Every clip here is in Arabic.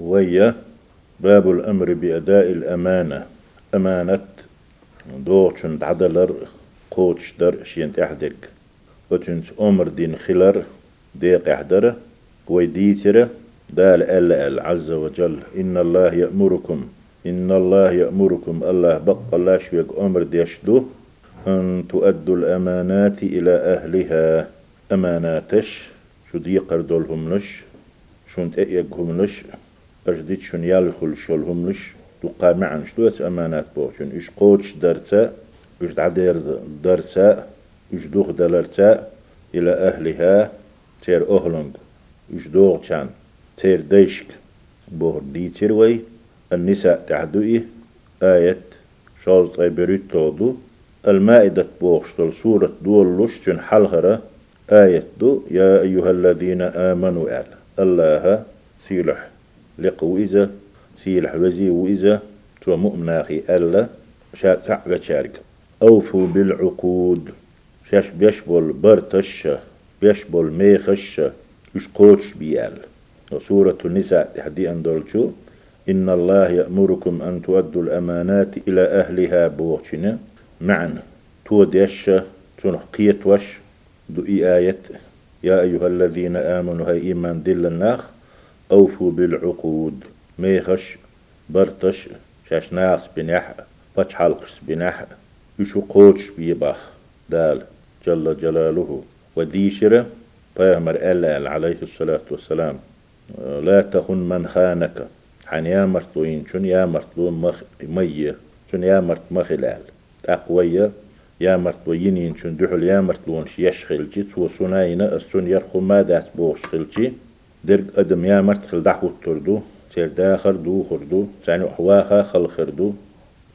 ويا باب الأمر بأداء الأمانة. أمانة دوغشن عدلر قوتش در شينت أحدك وتنس أمر دين خلر ديق أحدر ويديتر دال أل أل عز وجل. إن الله يأمركم إن الله يأمركم. الله بق الله شويك أمر ديشدو. أن تؤدوا الأمانات إلى أهلها. أماناتش شو دي قردولهم لش شون تأيقهم لش أجديت شون يالخل شولهم لش تقا معن شتوت أمانات بوشن إش قوتش درتا إش دعدير درتا إش دوخ دلرتا إلى أهلها تير أهلنگ إش دوغ چان تير ديشك. بور دي تيروي النساء تعدوئي آية شوز طيبريت تودو. المائدة بوغشتل سورة دول لشتن حلغرة آية دو يا أيها الذين آمنوا أعلى الله سيلح. لقو إذا سيلح وزي وإذا تو مؤمناخي ألا شاء وشارك أوفوا بالعقود شاش بيشبول برتش بيشبول ميخش يش قوتش بيال. سورة النساء تحدي أندولشو إن الله يأمركم أن تؤدوا الأمانات إلى أهلها بوغشنا معنا تود يش تنقيت وش دو آية يا أيها الذين آمنوا هاي إيمان دل الناخ. أوفوا بالعقود. ميخش برتش شاش ناس بنح بچ حلقش بنح يشو قوتش بيباخ. دال جل جلاله. وديشرة بيامر ألا عليه الصلاة والسلام. لا تخن من خانك. حن يا مرتوين شن يا مرتو مخ مية شن يا مرت مخلال تقوية يا مرتوين شن دحل يا مرتلون يشخلجي تو سناينا السن يرخو ما دات بوشخلجي درق أدم يا مرت خل دحو تردو سير داخر دو خردو سانو حواها خل خردو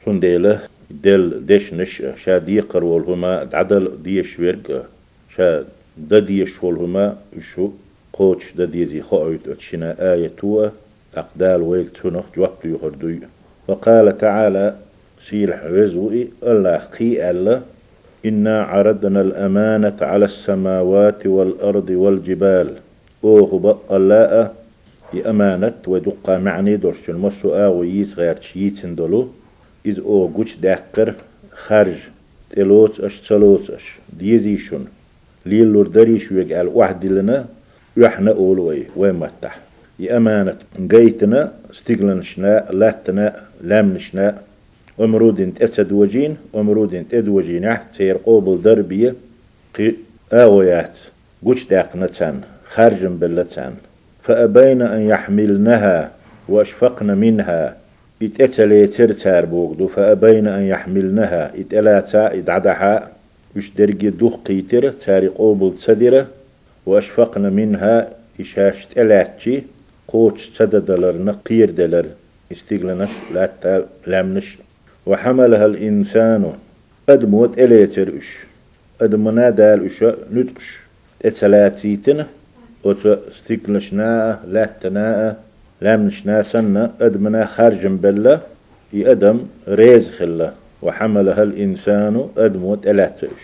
سن ديله دل دش نش شا دي قرول هما عدل ديش ورق شا دا ديش هما شو قوتش دا ديزي خايت اتشنا آية توا أقدال ويك تنخ جواب يخردو وقال تعالى سيل حوزوئي الله قي الله إنا عرضنا الأمانة على السماوات والأرض والجبال. أوه بقى الله أمانة ودقا معني دوش المسو آغو ييس غير تشيتن دولو إذ أو قوش داقر خارج تلوت أش تلوت أش. ديزيشون ليلور دريش ويقال واحد لنا يحنا أولوي ويمتح يأمانة قيتنا استقلنشنا لاتنا لامنشنا ومرود أسد وجين ومرود أد وجين أحت سير قوبل دربية قي آويات قوش داقنتان خارج بلتان. فأبين أن يحملنها وأشفقن منها. إتأتلي ترتار بوغدو. فأبين أن يحملنها. إتألاتا إدعدها يش درجي دوخ قيتر تاري قوبل تسدرة وأشفقن منها. إشاش تألاتشي قوتش تددلر. نقير دلر. إستيقلنش. لا لامنش. وحملها الإنسان. أدموت إليتر إش. أدمنا دال إش. نتقش. إتسلاتيتنا وتستيقلشنا لا تنا لامنشنا سنة أدمنا خارج بلا يأدم ريز خلا. وحملها الإنسان أدموت إلاتش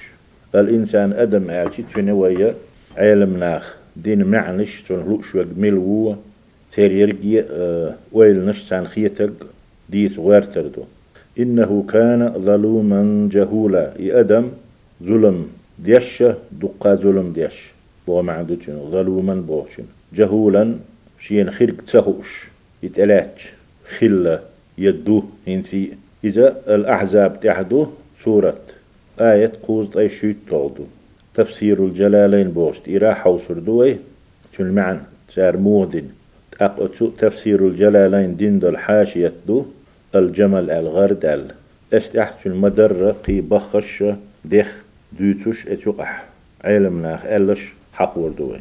الإنسان أدم أعشي تنوية علم ناخ. دين معنش تنهلوش وقملو تير يرقي أه ويل نشتان خيتك. ديت وارتردو إنه كان ظلوما جهولا. يأدم ظلم ديش دقا ظلم ديش. بو معدوتين ظلوما بوشين جهولا شين خرق تهوش يتألاتش خلة يدو هنسي إذا الأحزاب تحدو سورة آية قوز أي شيء تغدو تفسير الجلالين بوشت إراحة وسردوي تلمعن سار مودن تفسير الجلالين دين دل حاشية دو الجمل الغردل استحت المدرة قي بخش دخ دوتوش اتوقح علم ناخ ألش حقور دوي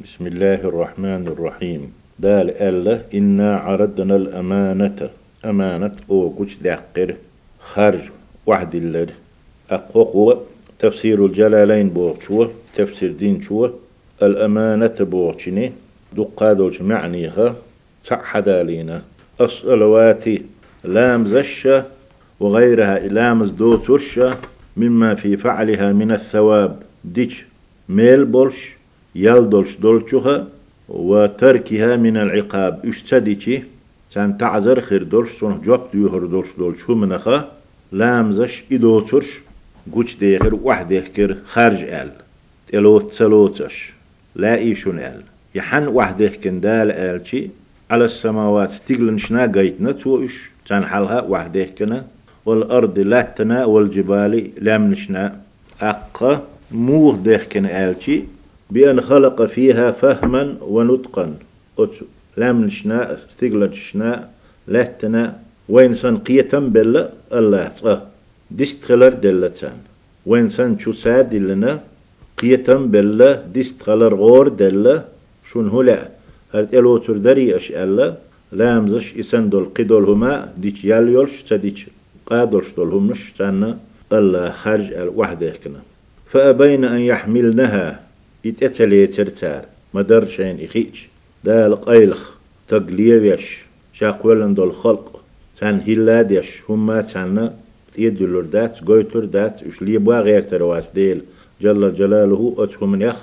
بسم الله الرحمن الرحيم. دال ألا إنا عرضنا الأمانة. أمانة أو كوش دقر. خرج واحد اللر أقوى تفسير الجلالين بوغشوه تفسير دين شوه الأمانة بوغشني دقادوش معنيها تعحدالينا الصلوات لام زشة وغيرها لامز دو ترشة مما في فعلها من الثواب. ديش ميل بولش يلدولش دولشوها وتركها من العقاب. اشتديتي سان تعذر خير دولش سون جواب ديوهر دولش دولش شو منخا لامزش إدوترش قوش ديخر واحد يحكر خارج آل. تلوت تلوتش لا إيشون آل. يحن واحد يحكن دال آلشي على السماوات ستيغلن شنا قيتنا توش حالها واحد يحكنا والأرض لاتنا والجبال لامنشنا أقا موه ديحكن آلشي بأن خلق فيها فهما ونطقا. أتسو لامنشنا ستيغلن لاتنا وين سن قيتم بلا الله صح ديست خلر دلتان وين سن شو ساد لنا قيتم بلا ديست خلر غور دلا شون هلا هرت إلو تردري أش ألا. لامزش اسن دول قدول هما ديش يال يولش تديش. قادلش دول همش تانا الله خارج الوحدة كنا فأبين أن يحملنها. يتأتلي ترتار. مدر شين إخيج. دال قيلخ. تقليوش شاقولن دول خلق. تان هيلاديش. هما تان يدلور دات. قويتور دات. وش لي بوا غير ترواس ديل. جل جلاله أتهم يخ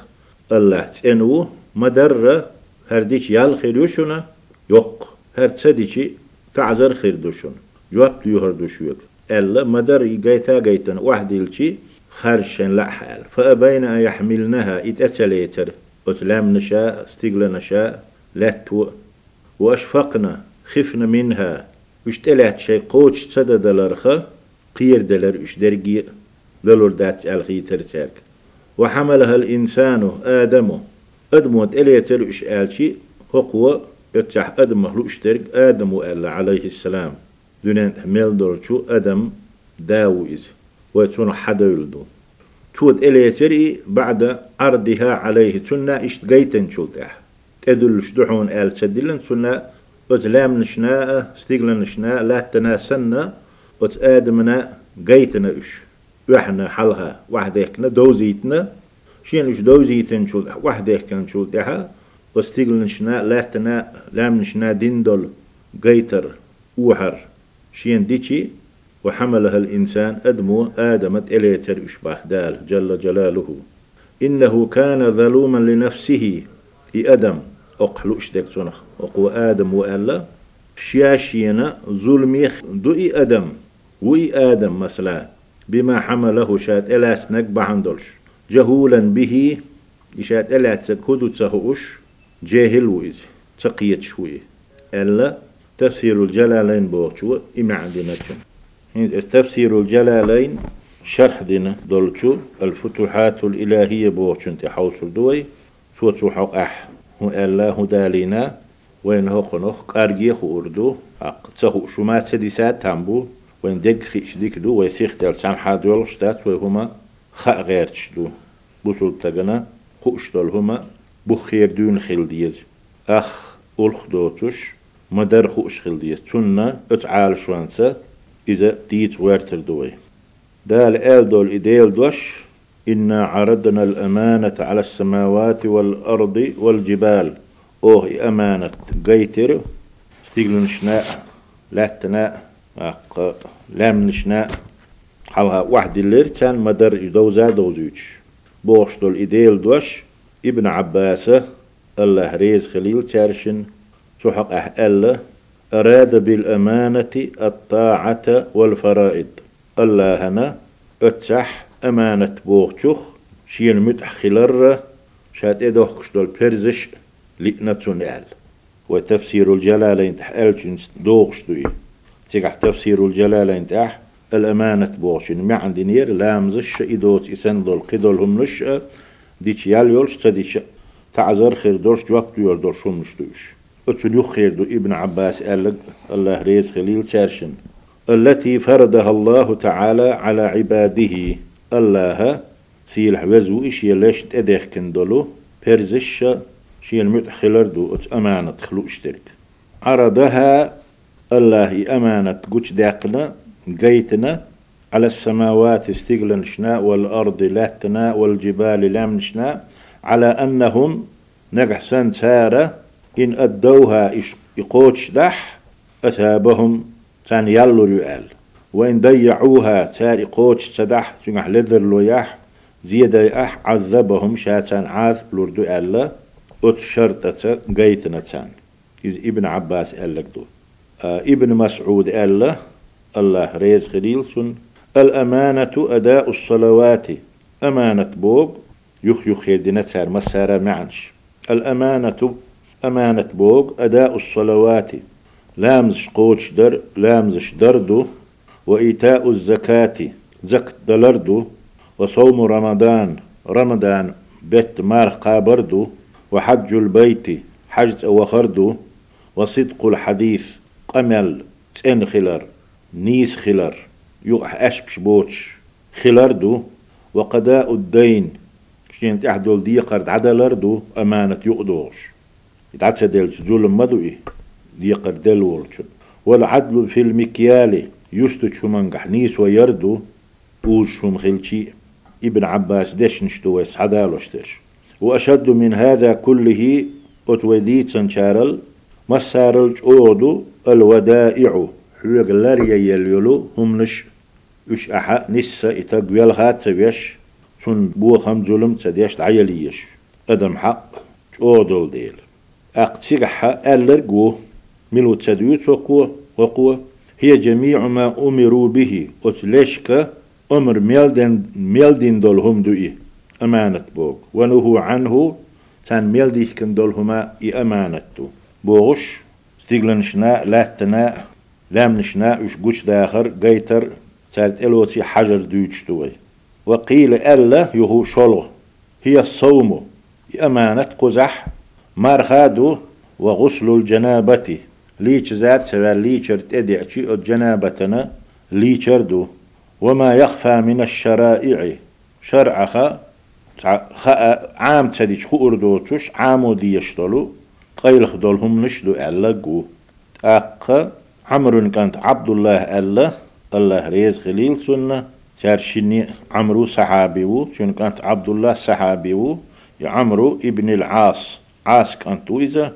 الله تنو مدر هرديش يال يوق. هر تسديشي تعذر خير دوشون جواب ديوهر دوشوك ألا مدر يقايتا قايتن. واحد يلشي خارشين لا حال. فأبين أن يحملنها. إتأتليتر أتلام نشاء. استيقل نشاء. لاتو وأشفقنا. خفنا منها. وش تلات شيء قوش تصدى دلرخة قير دلر وش درقي؟ دلور دات الخي ترتاك. وحملها الإنسان آدم أدمو تليتر وش آلشي؟ هو يتح أدم مهلو اشترك آدم وآل عليه السلام. دونان ميل دول شو أدم داويز. ويتون حدا يلدو. تود إليتري بعد عرضها عليه تنا اشتقيتن شلتح تدل شدحون آل سدلن تنا وتلام نشناء ستيغلن نشناء لا تناسنا وتآدمنا قيتنا إش. وحنا حلها وحديكنا دوزيتنا. شين إش دوزيتن شول وحديكنا شول تها وستيغلن نشناء لا تنا لام نشنا ديندول قيتر وحر. شين ديتشي وحملها الإنسان أدمو آدمت إليتر إشباه دال جل جلاله. إنه كان ظلوما لنفسه. إي أدم أقلو إشتك تنخ أقو آدم وألا شياشينا ظلميخ دوئي أدم وي آدم مثلا بما حمله شات إلاس نقبع عندلش جهولا به إشات إلاس كودو تسهوش جاهل ويز تقيت شوي ألا تفسير الجلالين بوغشو إما عندنا تفسير الجلالين شرح دينا دولتشو الفتوحات الإلهية بوغشو انت حوصل دوي سوتسو حق أح هو الله دالينا وين هو قنوخ قارجي خو أردو تسهو شمات سديسات تامبو وين دق خيش ديك دو ويسيخ تل سام حاد يولش دات وهما خا غير تشدو بوصل تغنا خوش دول هما بخير دون خيل ديز. أخ أولخ دوتش مدر خوش خيل ديز. تنا اتعال شوانسا إذا ديت ويرتر دوي. دال آل دول إديل دوش إنا عرضنا الأمانة على السماوات والأرض والجبال. أوه أمانة قيتر. استيقلن شناء لا تناء. لام نشناء. حالها واحد اللير كان مدر دوزا دوزيوش. بوش دول إديل دوش ابن عباس الله ريز خليل تارشن. تحق أه الله أراد بالأمانة الطاعة والفرائض. الله هنا أتسح أمانة بوغشوخ شين متح خلر شات إدوخ كشدول بيرزش لئنة نعل وتفسير الجلالين تحقل جنس دوغشتوي تيقح تفسير الجلالين تح الأمانة بوغشين. ما عندي نير لامزش إدوت إسندول قدول هم نش ديش يال يولش تديش تعذر خير دورش جواب ديول دورش هم نشتوش أتسليو خير دو ابن عباس قال الله ريز خليل تارشن التي فرضها الله تعالى على عباده. الله سيل وزو إش يلاش تأديخ كندلو بيرزش شيل متخلر دو أت أمانة خلو إشترك. عرضها الله أمانة قوش داقنا قيتنا على السماوات استقلن شناء والأرض لاتنا والجبال لام شناء على أنهم نقحسن سارة إن أدوها إقوتش دح أثابهم تان يالو ريال وإن ضيعوها تار إقوتش تدح تنح لدر لو يح زيادة أح عذبهم شاتان عاذ بلوردو ألا. أت شرطة قيتنا تان إذ إبن عباس قال لك دو. آه إبن مسعود قال له الله ريز خليل الأمانة أداء الصلوات. أمانة بوغ يخ يخ تار مسارة معنش. الأمانة أمانة بوغ أداء الصلوات لامز قوتش در لامزش دردو وإيتاء الزكاة زك دلردو وصوم رمضان رمضان بيت مار قابردو وحج البيت حج وخردو وصدق الحديث قمل تن خلر نيس خلر يوح أشبش بوتش خلردو وقضاء الدين شين تحدول دي قرد عدلردو أمانة يقدوش ظلم مدوئي دي قرد دل والعدل في المكيال يستج منقح نيس ويردو شوم خلشي. ابن عباس دش نشتويس حدالوشتش وأشد من هذا كله أتوديت سنشارل مسارل أودو الودائع. حلوغ لاريا يليلو هم نش. اش احا نسا إتقويل هات سبيش. سن بو خم ظلم تسديش تعيليش. أدم حق أودول ديل اقتسيقحا ألر قو ملو تسديوت وقوة هي جميع ما أمروا به. أتلشك أمر ميلدن ميلدن دول هم دوئي. أمانة بوغ. ونهو عنه تان ميلديك كن دول هما إي أمانتو بوغش ستيغلنشنا لاتنا لامنشنا اش قوش داخر قيتر تالت إلوتي حجر دوش دوي وقيل ألا يهو شلو هي الصوم. أمانة قزح. مرخادو وغسل الجنابة. ليش ذات سوى ليشر تدي أشي الجنابتنا؟ ليشر دو. وما يخفى من الشرائع. شرعها عام تديش خو أردوتش عامو دي يشتلو. قيل خدولهم نشدو ألقو أق. عمرو كانت عبد الله ألا. الله ريز خليل سنة. تارشني عمرو صحابي و. كانت عبد الله صحابي و. عمرو ابن العاص. كانت إذا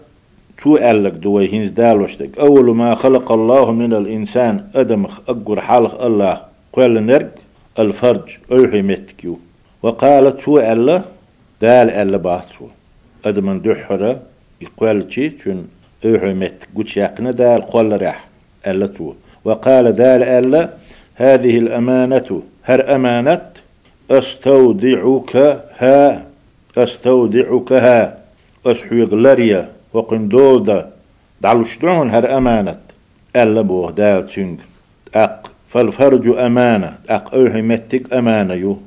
تو ألك دوي هنز دالوشتك؟ أول ما خلق الله من الإنسان أدم أقر حالق الله قال نرق الفرج أوحي متكيو وقالت تو ألا دال ألا باتسو أدم دحرة يقول شي تون أوحي مت قوش يقنا دال قول رح ألا تو وقال دال ألا هذه الأمانة هر أمانة أستودعك ها أستودعك ها. أسحويق لريا وقندولدا دعلو شتعون هر أمانة ألا بوه دال أق فالفرج أمانة. أق أوهي متك أمانة يو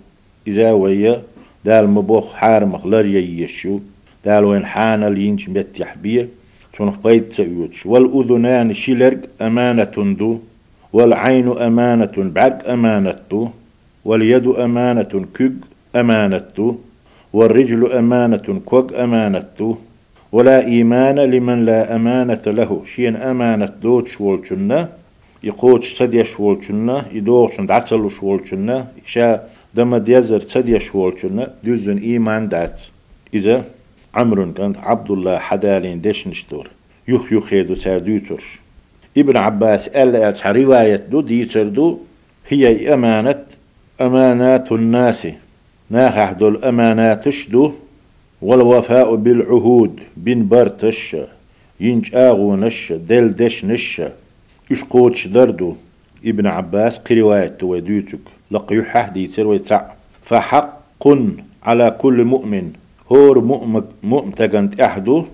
إذا ويا دال مبوخ حارمخ لريا يشو دال وين حانا لينش مت يحبيه تنخ بيت سيوتش والأذنان شلرق أمانة دو. والعين أمانة بعد أمانة واليد أمانة كج أمانة والرجل أمانة كوج أمانة. ولا إيمان لمن لا أمانة له. شين أمانة دوت شولشنا يقوش سديا شولشنا يدوغش دعتلو شولشنا إشا دم ديزر سديا شولشنا دوزن إيمان دات. إذا عمر كانت عبد الله حدالين ديش نشتور. يخ يخ يدو سار ديوترش. ابن عباس قال رواية دو ديتر دو هي أمانة أمانات الناس. ناخح دول أماناتش دو والوفاء بالعهود بن برتش ينج آغو نش دل دش نش إش قوتش دردو ابن عباس قرواية وديتك لقيو حهدي تروي فحق على كل مؤمن هور مؤمتقنت أحدو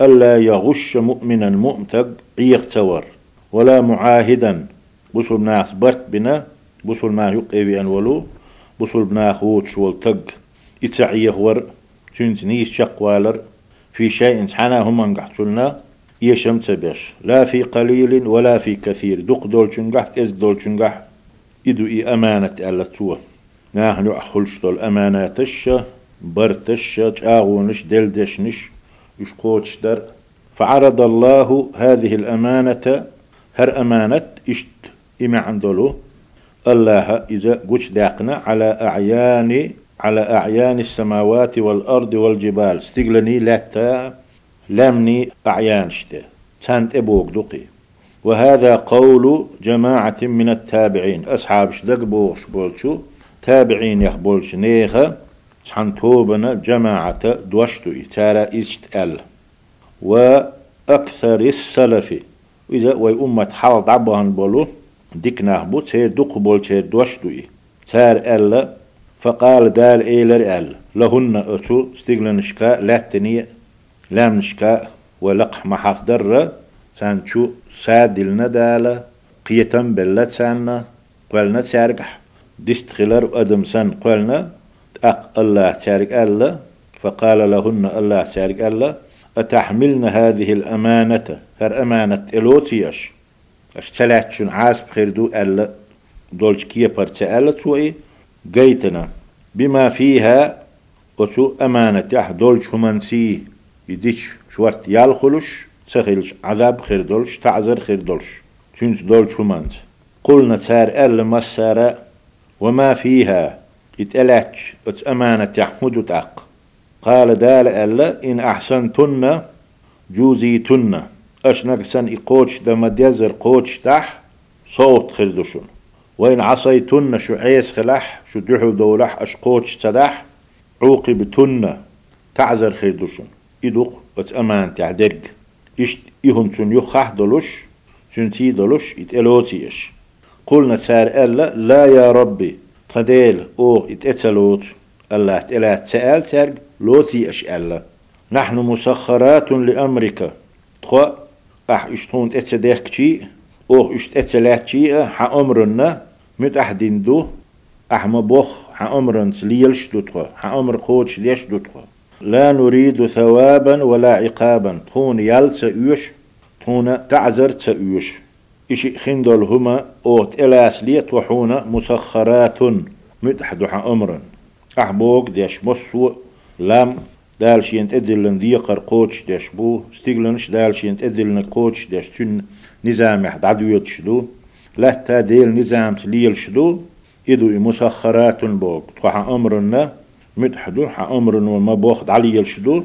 ألا يغش مؤمنا مؤمتق يختور. ولا معاهدا بصل ناس برت بنا بصل ما يقوي أنولو. بصل بنا خوتش والتق إتسعيه ور تنت نيس شقوالر في شيء حنا هم انقحتلنا يشم تبش. لا في قليل ولا في كثير دق دول شنقح كز دول شنقح. إدو إي أمانة ألا توا. نحن أخلش دول أماناتش برتش تاغونش دلدشنش يشقوتش در فعرض الله هذه الأمانة هر أمانة إشت إما عندلو الله إذا قش داقنا على أعيان على أعيان السماوات والأرض والجبال. استقلني لاتا لمني أعيان شتا. تانت أبوك دقي وهذا قول جماعة من التابعين. أصحاب شدق بوش بولشو. تابعين يخبولش نيخا تحن توبنا جماعة دوشتو تارا إست أل. وأكثر السلف. إذا وي أمة حال دعبهن بولو. ديك نهبو تي دوق بول تي دوشتو تار ألا فقال دال إيلر أل. لهن أتو استغلنشكا لاتني لامنشكا ولق محاق در سانشو سادلنا دالا قيتم بلت سانا قلنا تارك دست خلر أدم سان قلنا أق الله تارك ألا فقال لهن الله تارك ألا أتحملن هذه الأمانة؟ هر أمانة إلوتيش. أش تلاتشن عاسب خيردو ألا دولش كيه برتا ألا توي قيتنا بما فيها أتو أمانة يح دولش همانسي يديش شوارت يالخلش سخيلش عذاب خير دولش تعذر خير دولش تنس دولش همانت قلنا تار ألا مسارة وما فيها يتألاتش أت أمانة يحمد تاق قال دال ألا إن أحسنتن جوزيتن أشنك سن إقوتش دم ديزر قوتش تح صوت خردشن وإن عصيتن شو عيس خلح شو دحو دولح أش قوتش تدح عوقبتن تعزر خردشن إدوق أمان تعدق إشت إهم تن يخح دلوش تنتي دلوش إتألوتيش قلنا سار ألا لا يا ربي تديل أو إتأتلوت. الله تألات سأل ترق لوتي أش ألا. نحن مسخرات لأمريكا. أح إشتون تأتسديخ كشي أو اشت أتسلات شي ح أمرنا مت أحدين دو أح مبوخ ح أمرن ليلش دو تخوا ح أمر قوتش ليش دو تخوا لا نريد ثوابا ولا عقابا. تخون يلس أيوش تخون تعزر تأيوش إشي خندل هما أوت إلاس ليت وحونا مسخرات متحدو ح أمرن. أحبوك ديش مصو لام دالشينت ادلن ديقر قوتش داش بو ستيغلنش دالشينت ادلن قوتش داش تن نظام يحد عدويت شدو. لتا ديل نظام تليل شدو. إدو مسخرات بوك تخا أمرنا متحدو ح أمر وما بوخد علي شدو.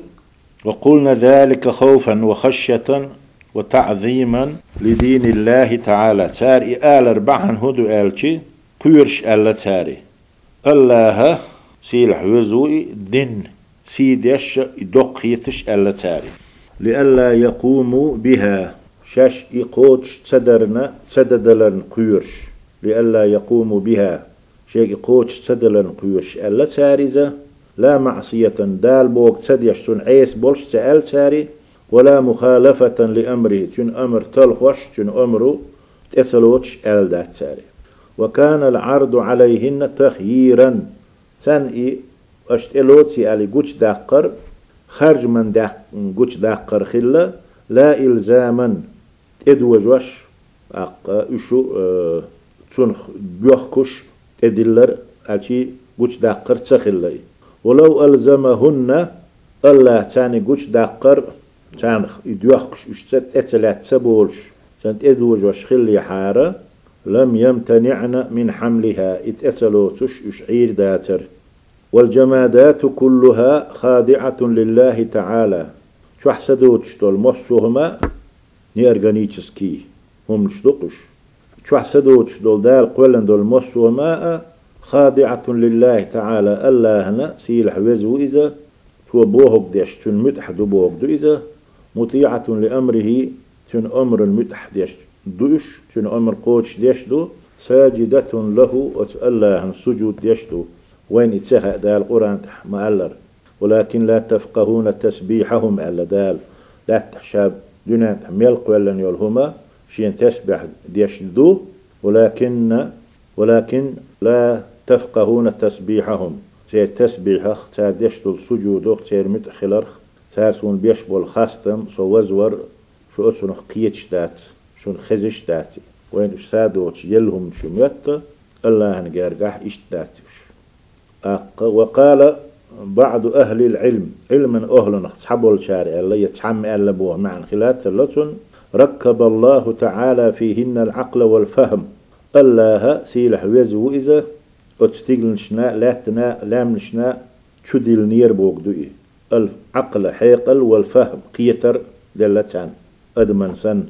وقلنا ذلك خوفا وخشية وتعظيما لدين الله تعالى تاري آل أربعا هدو آلتي قيرش ألا تاري الله سيلح وزوي دين سيدش دقيتش ألا تاري. لألا يقوموا بها. شاش إقوتش تدرنا تددلن قيرش لألا يقوموا بها. شيء إقوتش تدلن قيرش ألا تاريزة لا معصية دال بوك تديش سن عيس بولش تأل تاري. ولا مخالفة لأمره تن أمر تلخوش تن أمره تسلوتش أل دات تاري. وكان العرض عليهن تخييرا. تن اشت الوتي علي قوش داقر خرج من داق قوش داقر خلا لا إلزاما ادوج وش اق اشو تون بيحكش ادلر الشي قوش داقر تخلي ولو ألزمهن الله تاني قوش داقر تان يدوحكش اشتت اتلات سبولش سنت ادوج وش خلي حارة لم يمتنعن من حملها اتأسلو تش اشعير داتر والجمادات كلها خاضعة لله تعالى. شو حسدو تشتول مصوهما نيرغانيتشسكي. هم نشتقش شو حسدو تشتول دال قولن دول مصوهما خاضعة لله تعالى. الله هنا سيلح وزو إذا تو بوهك ديش تن متح دو بوهك دو إذا مطيعة لأمره تن أمر المتح ديش دوش. تن أمر قوتش ديش دو. ساجدة له الله سجود ديش دو. وين يتسهى دال القرآن مألر ولكن لا تفقهون تسبيحهم ألا دال. لا تحشاب دون ملق ولا يلهما شين تسبح ديشدو ولكن ولكن لا تفقهون تسبيحهم. سير تسبيح سير ديشتو السجود سير متخلرخ. سير سون بيشبول خاستم سو وزور شو أسنخ قيتش دات شون خزش داتي. وين أستاذوش يلهم شميت الله نجارجح إشت داتيش. وقال بعض أهل العلم علما أهل أصحاب الشارع اللي يتحم ألبوه مع خلات اللتن ركب الله تعالى فيهن العقل والفهم. الله سيلح ويزو إذا أتستيقل لا تنا لام نشنا تشدل نير بوك دوئي. العقل حيقل والفهم قيتر دلتان. أدمن سن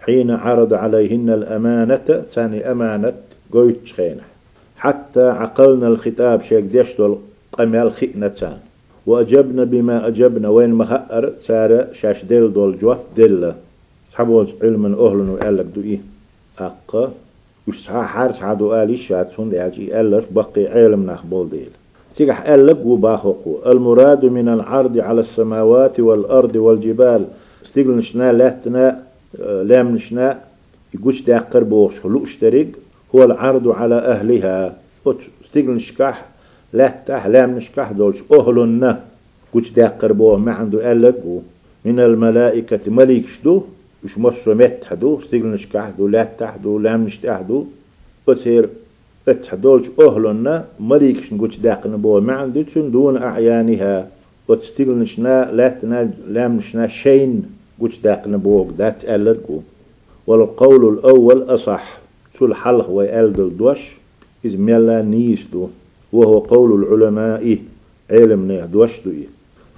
حين عرض عليهن الأمانة ثاني أمانة قويت خينه حتى عقلنا الخطاب شيك ديشتو قمال خئنتان وأجبنا بما أجبنا. وين مخأر سارة شاش دل دول جوه دل صحبوز علم أهل وقالك دو إيه أقا. وش صحا حارس عدو آلي شاتون دي عجي قالك بقي علم نخبول ديل. تيجح قالك وباخقو المراد من العرض على السماوات والأرض والجبال. استيقل نشنا لاتنا لام نشنا. يقوش داقر بوش خلوش تريق هو العرض على أهلها. استيقل نشكح لا لام نشكح دولش أهلنا قوش داقر بوه ما عنده قالك من الملائكة مليك شدو وش مصر مت حدو. استيقل نشكح دو لا تحدو لام نشتح دو. أتير اتحدولش أهلنا مليك شنقوش داقن بوه ما عنده دون أعيانها. وتستيقل نشنا لا لام نشنا شين. قوش داقن بوه دات ألرقو والقول الأول أصح. تول حلق ويألدل دوش إذ ميلا نيسدو وهو قول العلماء علم دوشدو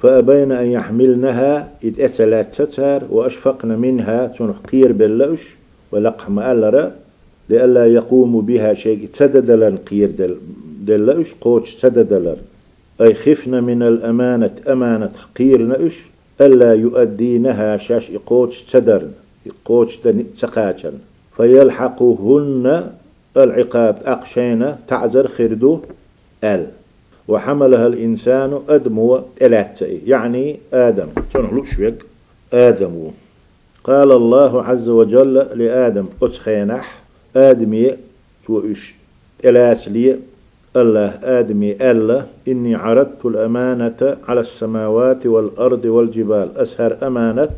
فأبين أن يحملنها اتأسلات تتر وأشفقن منها تنقير باللوش ولقح مألرة لألا يقوم بها شيء تددلن قير دل دلوش قوش تددلن أي خفن من الأمانة أمانة قير نأش ألا يؤدينها شاش إقوش تدرن إقوش تقاتن فيلحقهن العقاب. أقشينا تعزر خردو أل. وحملها الإنسان أدمو ثلاثة يعني آدم. تنهلو شويق آدم. قال الله عز وجل لآدم أتخينح آدمي توئش ثلاث لي. الله آدمي ألا. إني عرضت الأمانة على السماوات والأرض والجبال. أسهر أمانة.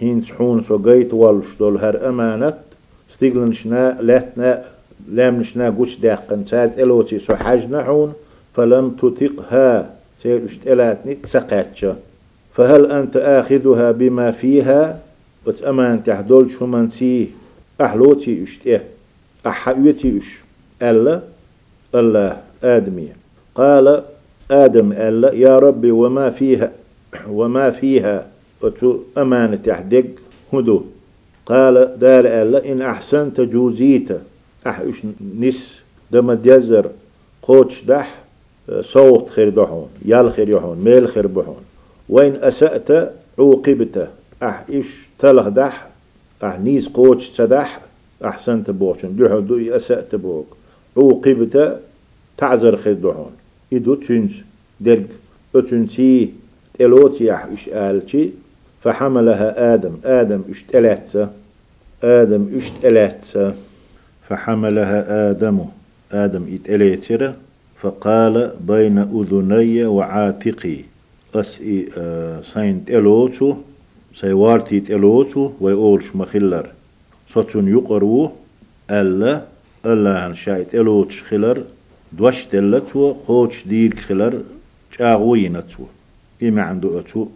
هين سحون سوغيت والشدول هر أمانة. ستيغلن شنا لاتنا لام نشنا قوش داقن سات إلوتي سو حاجنا فلم تطقها سيرشت إلاتني سقاتشا فهل أنت آخذها بما فيها وتأمان تحدول شو من سي أحلوتي اشتئه أحيوتي اش ألا الله آدمي قال آدم ألا يا ربي وما فيها وما فيها وتو أمانة تحدق هدو قال دار ألا إن أحسنت جوزيت. أحيوش نس دم ديزر قوتش دح صوت خير دحون يال خير يحون ميل خير بحون وين أسأت عوقبت. أح إيش تلغ دح؟ أح نيز قوتش تدح. أحسنت بوشن دحو دو أسأت بوك. عوقبت. تعزر خير دحون إدو تنس درق. أتنسي. تلوتي أح إش آلتي فحملها آدم. آدم اشتلت آدم اشتلت فحملها آدم. آدم اتليتره فقال بين أذني وعاتقي. أه سين تلوتو سيوارتي تلوتو ويقولش مخلر صوتون يقرو. ألا ألا عن شاي تلوتش خلر دوش تلتو قوتش دير خلر جاغوينتو إما عنده أتو.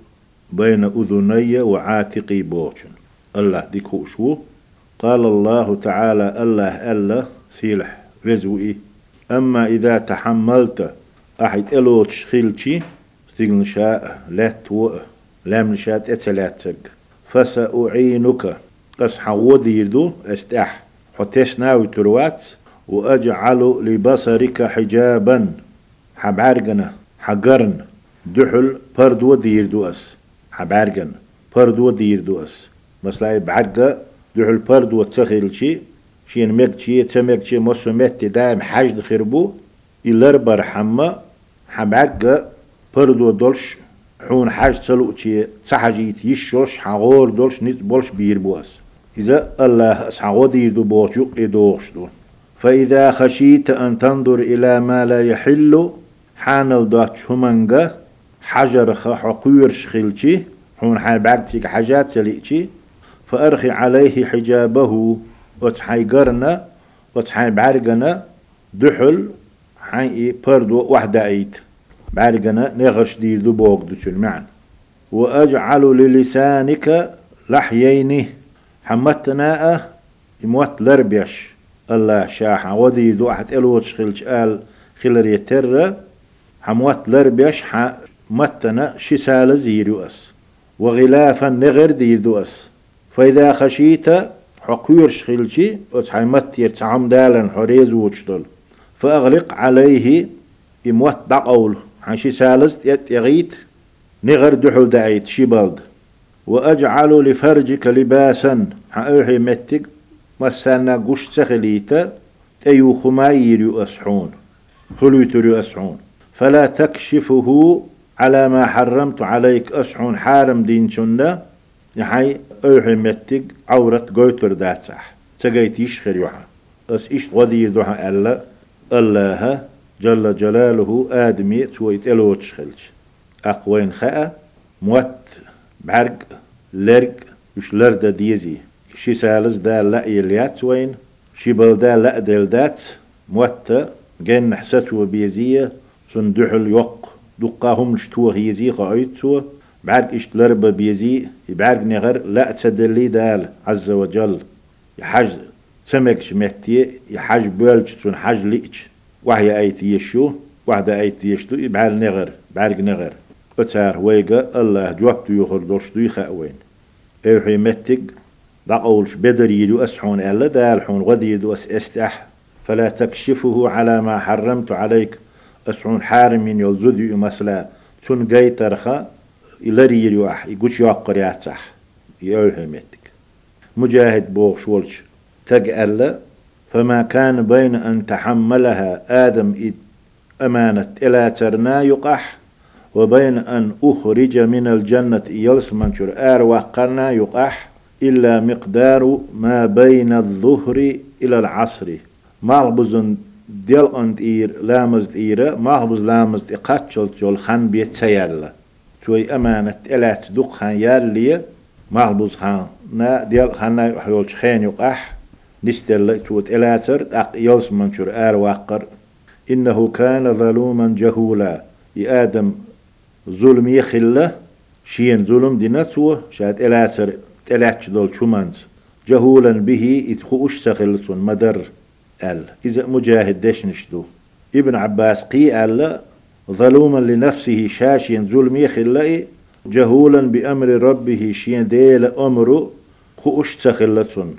بين أذني وعاتقي بوشن الله ديكو شو قال الله تعالى الله ألا سيلح وزوئي. أما إذا تحملت أحد إلو تشخيلتي تيغن شاء لا تو لام شات اتلاتك فسأعينك. أصحى وذيردو أستح. حتيس ناوي تروات وأجعل لبصرك حجابا. حبعرقنا حقرن. دحل برد وديردو أس. حبعرقن برد وديردو أس مثلا بعرقة دحل برد وتسخيل شين مكتشي تمكتشي مصو متي دائم حاج خربو إلر برحمة حمعك بردو دولش حون حاج تلوتشي تحاجيت يشوش حغور دولش نيت بولش بير بواس إذا الله أسحغو ديردو بوشوق إدوغشدو فإذا خشيت أن تنظر إلى ما لا يحل حانل دواتش همانغا حجر حقير شخلتي حون حال حاجات سليتي فأرخي عليه حجابه وتحي قرنا وتحي بعرقنا دحل حي بردو واحدة أيت. بعرقنا نغش دير دو بوق دوشل معن وأجعل للسانك لحيين حمتنا يموت لربيش. الله شاحا ودي دو أحد إلوتش خلش آل خلر يتر حموت لربيش. متنا شسال زيرو أس وغلافا نغر دير أس. فإذا خشيت حقير شخيلشي وتحيمت يرتعم دالا حريز وشتل فأغلق عليه إموت دقول حنشي سالز يغيت نغر دحل دعيت شبالد وأجعل لفرجك لباسا حأوحي متك مسانا قش تخليتا تيو خماير أسحون خلوتر أسحون فلا تكشفه على ما حرمت عليك أسحون حارم دين شندا يحي أوحي متك عورة قوتر داتسح تقيت يشخر يوحا أس إشت غدي دوحا ألا؟ الله جل جلاله آدمي تويت ألوتش خلش. أقوين خاء موت بعرق لرق يش لرد ديزي. شي سالز دا لا يليات وين؟ شي بلدا لا دلدات موت جن حسته بيزية سن دحل يق دقاهم شتوه يزي قايتسو بعرق إشت لرب بيزي بعرق نغر لا تدلي دال عز وجل. يحج سمك شمتي يحج بولج سن حج ليش وهي أيت يشو واحدة أيت يشتو يبعال نغر بعرق نغر. أتار ويقا الله جوابتو يخر دولشتو يخاوين أوحي متق دقولش بدر يدو أسحون ألا دالحون غدي يدو أس أستح. فلا تكشفه على ما حرمت عليك. أسحون حارم من يلزد مثلا تون جاي ترخا إلري أح يقولش ياتح يأوحي متق مجاهد بوغ شولش تق ألا فما كان بين أن تحملها آدم أمانة إلى ترنا يقح وبين أن أخرج من الجنة يلس منشر آر وقرنا يقح إلا مقدار ما بين الظهر إلى العصر. مغبز ديل أنت إير لامز إيرا مغبز لامز إقاتشل جول خان بيت سيالا توي أمانة إلات دوق خان يالي مغبز خان. نا ديل خان يحيول شخين يقح نستل توت إلاتر أق يلس منشر آر وقر إنه كان ظلوما جهولا يا آدم ظلم يخلة شين ظلم ديناتو شاد إلاتر تلاتش دول شمانز جهولا به إتخو أشتغلتون مدر. أل. إذا مجاهد دشنشدو ابن عباس قي أل ظلوما لنفسه شاشين ظلم يخلة جهولا بأمر ربه شين ديل أمره خو أشتغلتون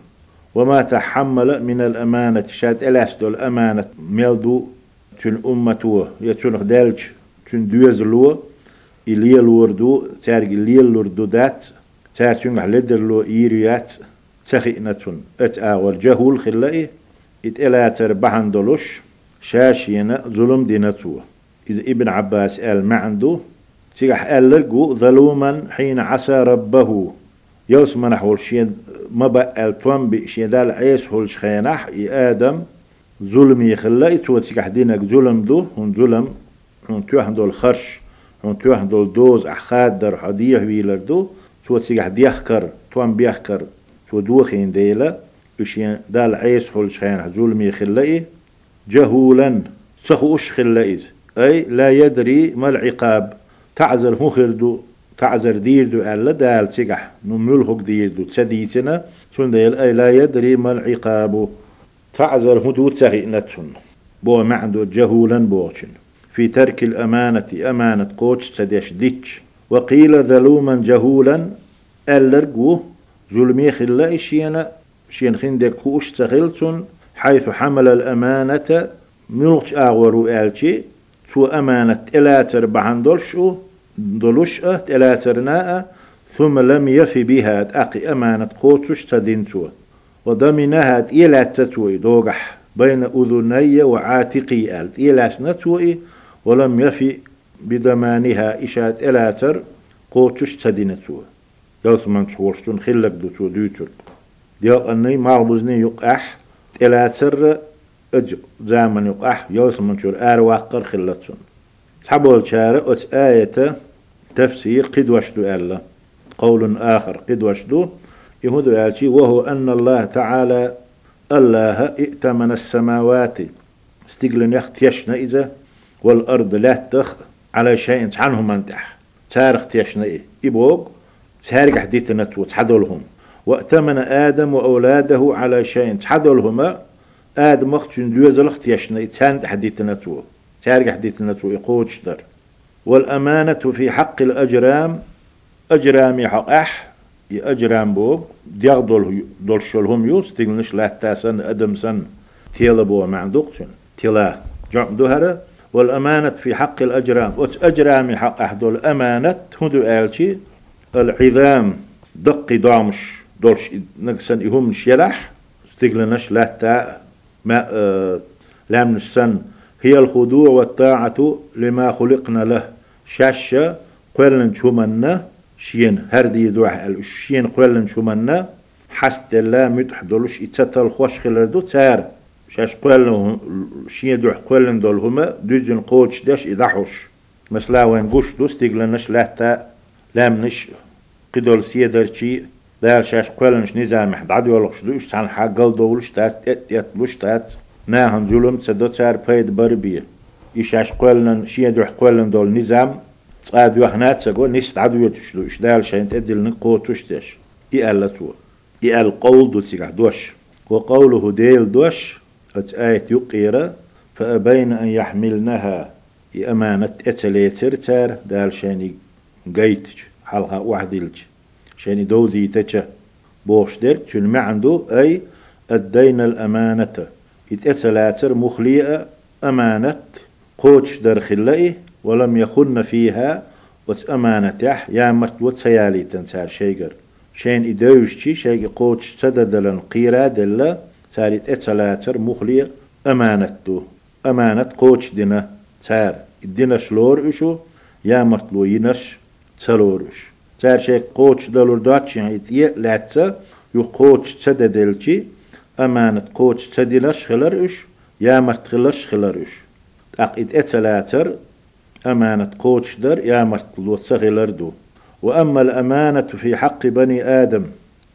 وما تحمل من الأمانة شاد إلاس دول أمانة ميلدو تن أمتو يتون دالج تن دوزلو إليل وردو تارج إليل وردو دات. تارتون لدرلو إيريات تخينتون أت آور جهول خلائي إت إلاتر بحن دولوش شاشينا ظلم دينتو إذا ابن عباس قال ما عنده تيجح قال ظلوما حين عسى ربه. يوس منح شين ما بقى التوان بشين دال عيس هول شخينح آدم ظلم يخلائي تو تيجح دينك ظلم دو هون ظلم هون توحن دول خرش هون توحن دول دوز أحخاد در حدية ويلر دو. تو تيجح ديخكر توان بيخكر تو دوخين ديلا وشين دال عيس هول شخينح ظلم يخلائي جهولا سخوش خلائيز أي لا يدري ما العقاب. تعزر مخردو تعزر ديردو ألا دال تيجح نملهك ديردو تسديتنا سن ديل أي لا يدري ما العقاب. تعزر هدو تغينتن بو معدو جهولا بوشن في ترك الأمانة أمانة قوتش تديش ديتش. وقيل ذلوما جهولا ألرقو. ظلمي خلا شينا شين خندك خوش تغلتن حيث حمل الأمانة ملوش آغورو آلشي تو أمانة إلاتر بحندولشو دولوش إلاترناء ثم لم يفي بها أقي أمانة قوتش تدينتو. وضمنها إلى تتوي دوغح بين أذني وعاتقي آلت. إلى نتوي ولم يفي بضمانها إشات إلاتر قوتش تدينتو. يوس من شورشتون خلق دوتو دوتر ديال أني مغبوزني يقح إلاتر أج زامن يوس من شور آر واقر خلتون. تحبول شارع أت آية تفسير قد وشدو ألا. قول آخر قد وشدو. يهود يالشي وهو أن الله تعالى الله ائتمن السماوات. استقلن يخت يشنا إذا والأرض لا تخ على شيء عنهم انتح تارخ تيشنا إيه إبوغ تارك حديثنا تو تحدلهم وأتمن آدم وأولاده على شيء. تحدلهما آدم وقت دوزل اختيشنا تان حديثنا تو تارك حديثنا تو يقود در والأمانة في حق الأجرام. أجرام حق أح. أجرام بو ديغ دول دول شلهم يوس تيغنش لا تاسن أدم سن. تيلا بو معندوق تيلا جعم دوهرة. والأمانة في حق الأجرام. أت أجرام حق أحد الأمانة هدو آلتي العظام. دقي دامش. دولش نقسن إهم شيلح استقلنش لا تا ما آه لام السن هي الخضوع والطاعة لما خلقنا له. شاشة قلن شمنا شين هردي دوح الشين قلن شمنا حست الله متح دولش اتسطل خوش خلردو تار. شاش قلن شين دوح قلن دول هما دوزن قوتش داش إضحوش مثلا وين قوش دو استقلنش لا تا لام نش قدول سيدرشي دار شاش قلنش نزام حد عدو لقش دوش تان حقل دولش تات ات ات لوش تات ناهن ظلم تسدو تار بيد بربية إشاش قولن شيا دوح قولن دول نظام تقاد وحنات سقو نست عدو يتشلو إشدال شاين تدل نقو تشتش إيال تو إيال قول دو سيقع دوش. وقوله ديل دوش. أت آية يقيرة. فأبين أن يحملنها. أمانة أتليتر تار. دال شاني قيتج حلقة وحديلج شاني دوزي تجا بوش در تلمع عنده أي أدينا الأمانة. يتأسلاتر مخليئة أمانة قوتش در خلائي ولم يخن فيها وتأمانة يح يا مرت وتسيالي تنسار شيقر شين إدوشتي شيء قوتش تددلن قيرا دلا تاري تأسلاتر مخليئة أمانة أمانة قوتش دينا تار الدينا شلور إشو يا مرتلو ينش تسلور دلور داتش يعني تيه لاتسا يو قوتش تددلتي أمانة قوتش تدلش خلر إش يا مرت خلش خلر إش أقيد إتلاتر أمانة قوتش در يا مرت لوتس خلر دو وأما الأمانة في حق بني آدم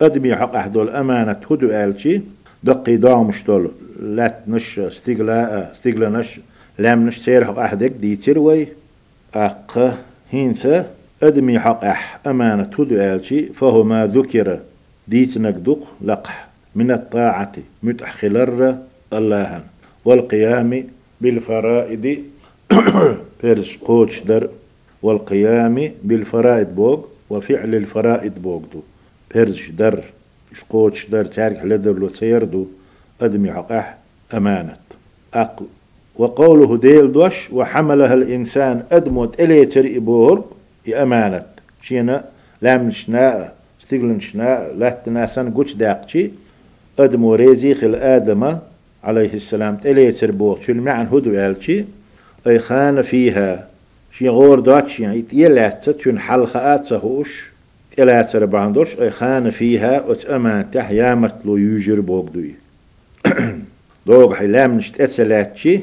أدمي حق أحد الأمانة هدو آلتي دقي دامش دول لات نش استقلاء استقلا نش لام نش تير حق أحدك دي تروي أق هينسا أدمي حق أح أمانة آلتي فهو ما ذكر. ديتنك دق لقح من الطاعة متأخلر الله والقيام بالفرائض بيرش قوتش در. والقيام بالفرائض بوغ وفعل الفرائض بوغ دو. بيرش در شقوتش در تارك لدر لو سيردو أدمي حقاح أمانة. أقل. وقوله ديل دوش وحملها الإنسان أدموت إلي تري بورغ. أمانة شينا لامنشنا استغلنشنا لا تناسان قوش داقشي أدمو ريزي خل آدم عليه السلام تلي سربوغ شو المعن هدو يالشي أي خان فيها. شي غور داتش يعني يلات تون حلقة سهوش تلات سرباندوش أي خان فيها أتأمان تح يامت لو يوجر بوغ دوي. دوغ حلام نشت أتسلاتشي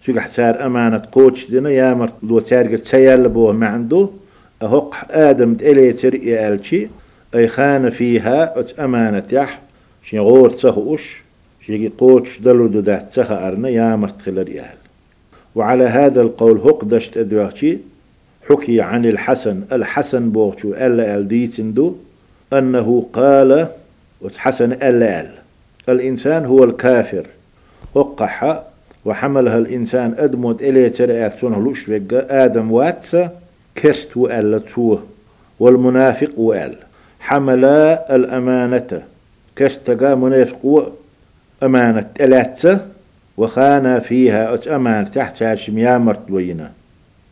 شو حسار أمانة قوتش دينا يامت لو تارجر تسيال بوه ما عنده أهق آدم تلي تر يالشي أي خان فيها أتأمانة تح شي غور تسهوش شي قوتش دلو دو دات تسخ أرنا يا مرتخلر يهل. وعلى هذا القول هقدشت أدواتي حكي عن الحسن الحسن بوغشو ألا ألديتندو أنه قال وحسن ألا أل. الإنسان هو الكافر. وقح وحملها الإنسان أدمت إليه ترأت سنه لوش آدم واتسا كست وألا تسوه. والمنافق وأل. حمل الأمانة. كستقا منافق أمانة. ألاتسة وخان فيها أت أمان تحت هاشم يا مرتوينا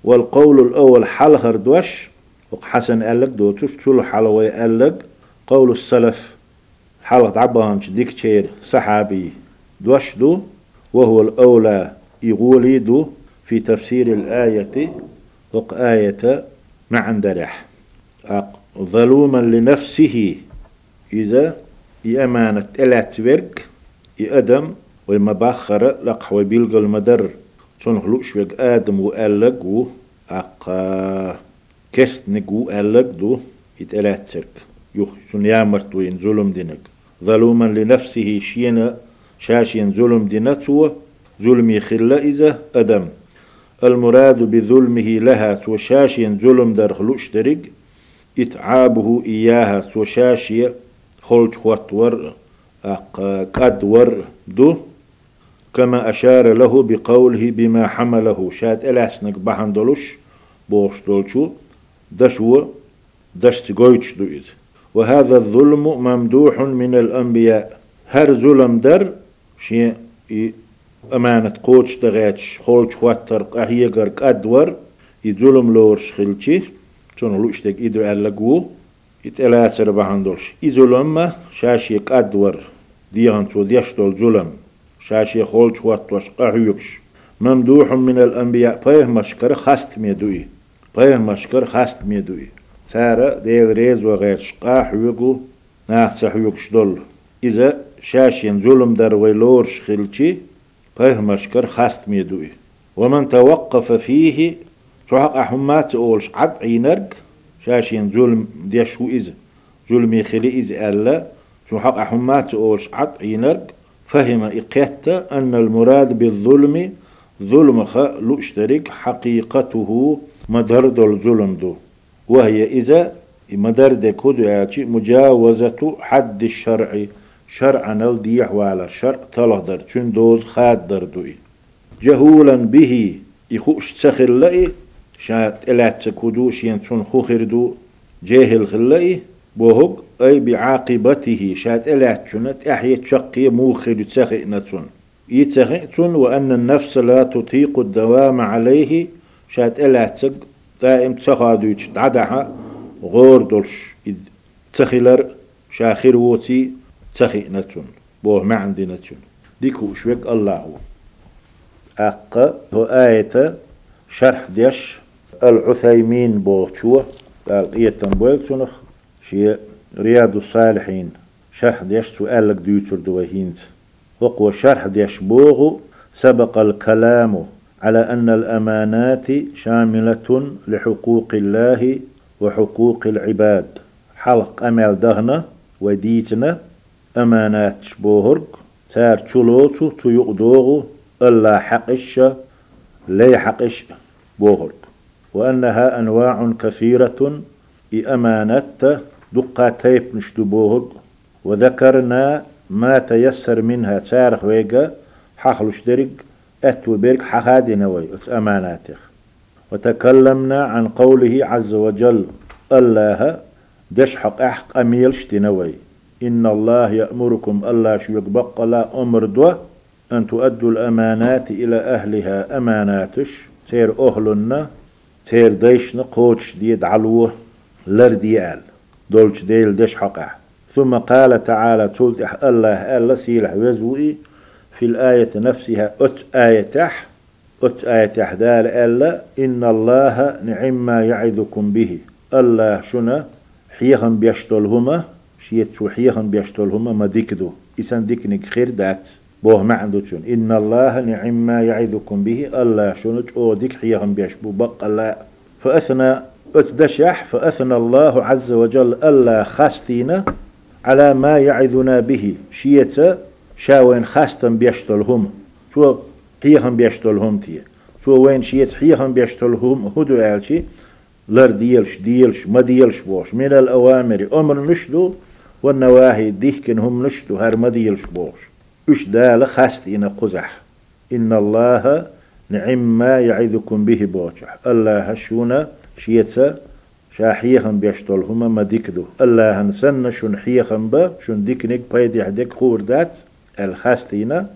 والقول الأول حلخر دوش وحسن قالك دو تشتول حلوي قالك قول السلف حلقة عبانش ديكتير صحابي دوش دو. وهو الأولى يقولي دو. في تفسير الآية وق آية مع اندرح ظلوما لنفسه. إذا يأمانة إلات ورك يأدم وما بأخر لق وبيلغ المدر. صن خلوش وق آدم وقالق و كست نقو قالق دو يتألات سرك يخ سن يامرت وين ظلم دينك. ظلوما لنفسه. شينا شاشين ظلم دينتو ظلم يخلا إذا أدم. المراد بظلمه لها وشاشين ظلم در خلوش درق إتعابه إياها وشاشي خلج ور قد ور دو. كما أشار له بقوله بما حمله شاد إلاسنك بحن دلوش بوش دولشو دشو دشت قويتش دويد. وهذا الظلم ممدوح من الأنبياء. هر ظلم در شيء أمانة قوتش دغاتش خولش خواتر قهيقر قدور يظلم لورش خلچي چون لوش دك إدر ألقو يتألاسر بهندولش. إظلم شاشي قدور ديان تو ديشتول ظلم شاشي خولش خواتوش قهيقش. ممدوح من الأنبياء بيه مشكر خست ميدوي بيه مشكر خست ميدوي. سارة ديل ريز وغير شقاح يقو ناخ يقشدول إذا شاشين ظلم در ويلورش خلچي بيه مشكر خست ميدوي ومن توقف فيه تحق أحمات أولش عد عينرق شاشين ظلم ديشو إذا ظلمي خلي إذا ألا تحق أحمات أولش عد عينرق فهم إقيت أن المراد بالظلم ظلم خ لؤشترك حقيقته مدرد الظلم دو. وهي إذا مدرد كودو مجاوزة حد الشرع شرعا الديح وعلى شرع تلهدر تون دوز خاد دردوي جهولا به يخوش تسخلئي شات إلات سكودو شين تون خوخردو جاهل خلئي بوهق أي بعاقبته شات إلات شنت أحيا تشقي موخر تسخي نتون يتسخي وأن النفس لا تطيق الدوام عليه شات إلات سك دائم تسخادو تعدها غور دولش تسخيلر شاخر ووتي تخي نتون بوه ما عندي نتون. ديكو شوك الله. هو أقا هو آية شرح ديش. العثيمين بوشوه قال إيتن بويلتونخ شي رياض الصالحين. شرح ديش سؤال لك ديوتر دوهينت. وقوى شرح ديش بوغو سبق الكلام على أن الأمانات شاملة لحقوق الله وحقوق العباد. حلق أمل دهنا وديتنا. أمانات شبوهرك تار تشلوتو تيقدوغو ألا حقش لا حقش بوهرك وأنها أنواع كثيرة أمانات دقا تيب نشتبوهرك وذكرنا ما تيسر منها تارخ ويقا حخلش درق أتو بيرك حخادي نوي أماناتك وتكلمنا عن قوله عز وجل الله دشحق أحق أميلش تنوي إن الله يأمركم ألا شوك بقى لا أمر دوا أن تؤدوا الأمانات إلى أهلها أماناتش. تير أهلنا تير ديشنا قوتش ديد علوه لرديال. دولش ديل دش حقع ثم قال تعالى تولتح الله ألا سيلح وزوئي في الآية نفسها أت آية تح أت آية تح دال ألا إن الله نعم ما يعظكم به. الله شنا حيهم بيشتلهما. شيت سوحيهم بيشتلهم ما ديكدو إسان ديكنك خير دات. بوه ما عنده تون إن الله نعم ما يعظكم به. الله شنج أو ديك حيهم بيشبو بق الله فأثنى أتدشح فأثنى الله عز وجل الله خاستينا على ما يعظنا به. شيت شاوين خاستن بيشتلهم تو حيهم بيشتلهم تي تو وين شيت حيهم بيشتلهم هدو آلشي لر ديلش ديلش ما ديلش بوش. من الأوامر. أمر نشدو. والنواهي ديكن هم نشتو هر مديلش بوش إش دال خاست إن قزح. إن الله نعم ما يعذكم به بوشح الله شونا شيتسا شاحيخن بيشتولهما ما ديكدو. الله نسن شن حيخن با شن ديكنك بايدي حدك خور دات الخاستينا